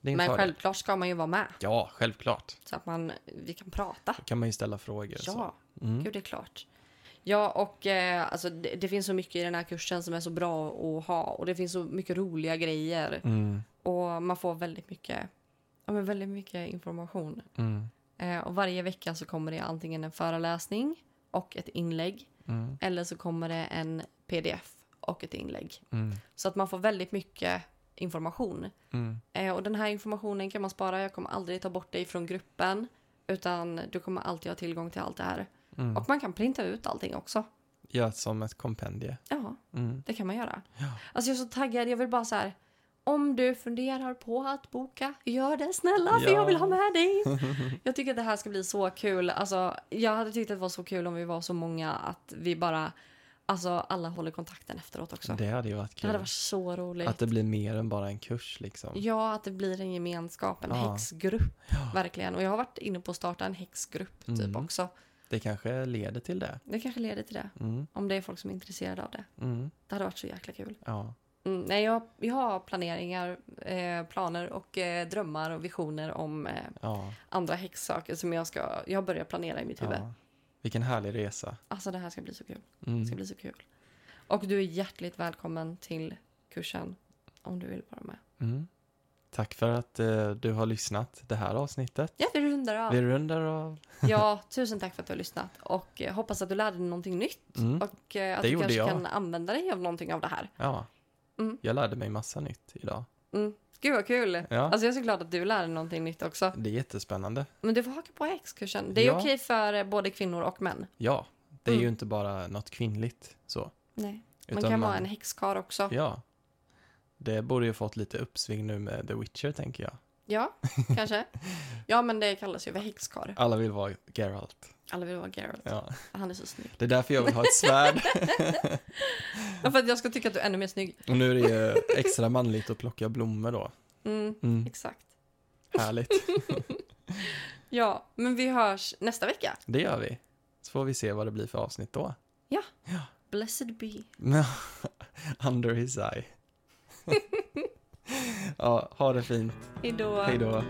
men fördel. självklart ska man ju vara med. Ja, självklart. Så att man, vi kan prata. Då kan man ju ställa frågor. Så. Ja, Mm. gud det är klart. Ja, och eh, alltså, det, det finns så mycket i den här kursen som är så bra att ha. Och det finns så mycket roliga grejer. Mm. Och man får väldigt mycket, ja, men väldigt mycket information. Mm. Eh, och varje vecka så kommer det antingen en föreläsning och ett inlägg. Mm. Eller så kommer det en pdf och ett inlägg. Mm. Så att man får väldigt mycket information. Mm. Eh, och den här informationen kan man spara. Jag kommer aldrig ta bort dig från gruppen. Utan du kommer alltid ha tillgång till allt det här. Mm. Och man kan printa ut allting också. Gör som ett kompendie. Ja, Mm. det kan man göra. Ja. Alltså jag är så taggad. Jag vill bara så här. Om du funderar på att boka, gör det snälla för Ja. jag vill ha med dig. jag tycker att det här ska bli så kul. Alltså, jag hade tyckt att det var så kul om vi var så många att vi bara, alltså alla håller kontakten efteråt också. Det, Det hade ju varit kul. hade varit så roligt. Att det blir mer än bara en kurs liksom. Ja, att det blir en gemenskap, en Ja. häxgrupp. Ja. Verkligen. Och jag har varit inne på att starta en häxgrupp typ Mm. också. Det kanske leder till det. Det kanske leder till det. Mm. Om det är folk som är intresserade av det. Mm. Det hade varit så jäkla kul. Ja. Mm, nej, jag, jag har planeringar, eh, planer och eh, drömmar och visioner om eh, Ja. andra häxsaker som jag ska, jag har börjat planera i mitt huvud. ja. Vilken härlig resa. Alltså det här ska bli så kul. Mm. Det ska bli så kul. Och du är hjärtligt välkommen till kursen om du vill vara med. Mm. Tack för att eh, du har lyssnat det här avsnittet. Ja, vi rundar av. Vi rundar av. Ja, tusen tack för att du har lyssnat och eh, hoppas att du lärde dig någonting nytt Mm. och eh, att Det du kanske jag. kan använda dig av någonting av det här. Ja. Mm. Jag lärde mig massa nytt idag. Mm. Gud vad kul! Ja. Alltså jag är så glad att du lär dig någonting nytt också. Det är jättespännande. Men du får haka på häxkursen. Det är Ja. okej för eh, både kvinnor och män. Ja, det är ju Mm. inte bara något kvinnligt så. Nej. Man Utan kan vara en häxkar också. Ja. Det borde ju fått lite uppsving nu med The Witcher, tänker jag. Ja, kanske. Ja, men det kallas ju för häxkar. Alla vill vara Geralt. Alla vill vara Geralt. Ja. Han är så snygg. Det är därför jag vill ha ett svärd. Ja, för att jag ska tycka att du är ännu mer snygg. Och nu är det ju extra manligt att plocka blommor då. Mm, Mm. exakt. Härligt. Ja, men vi hörs nästa vecka. Det gör vi. Så får vi se vad det blir för avsnitt då. Blessed be. Under his eye. ja, ha det fint. Hej då. Hej då.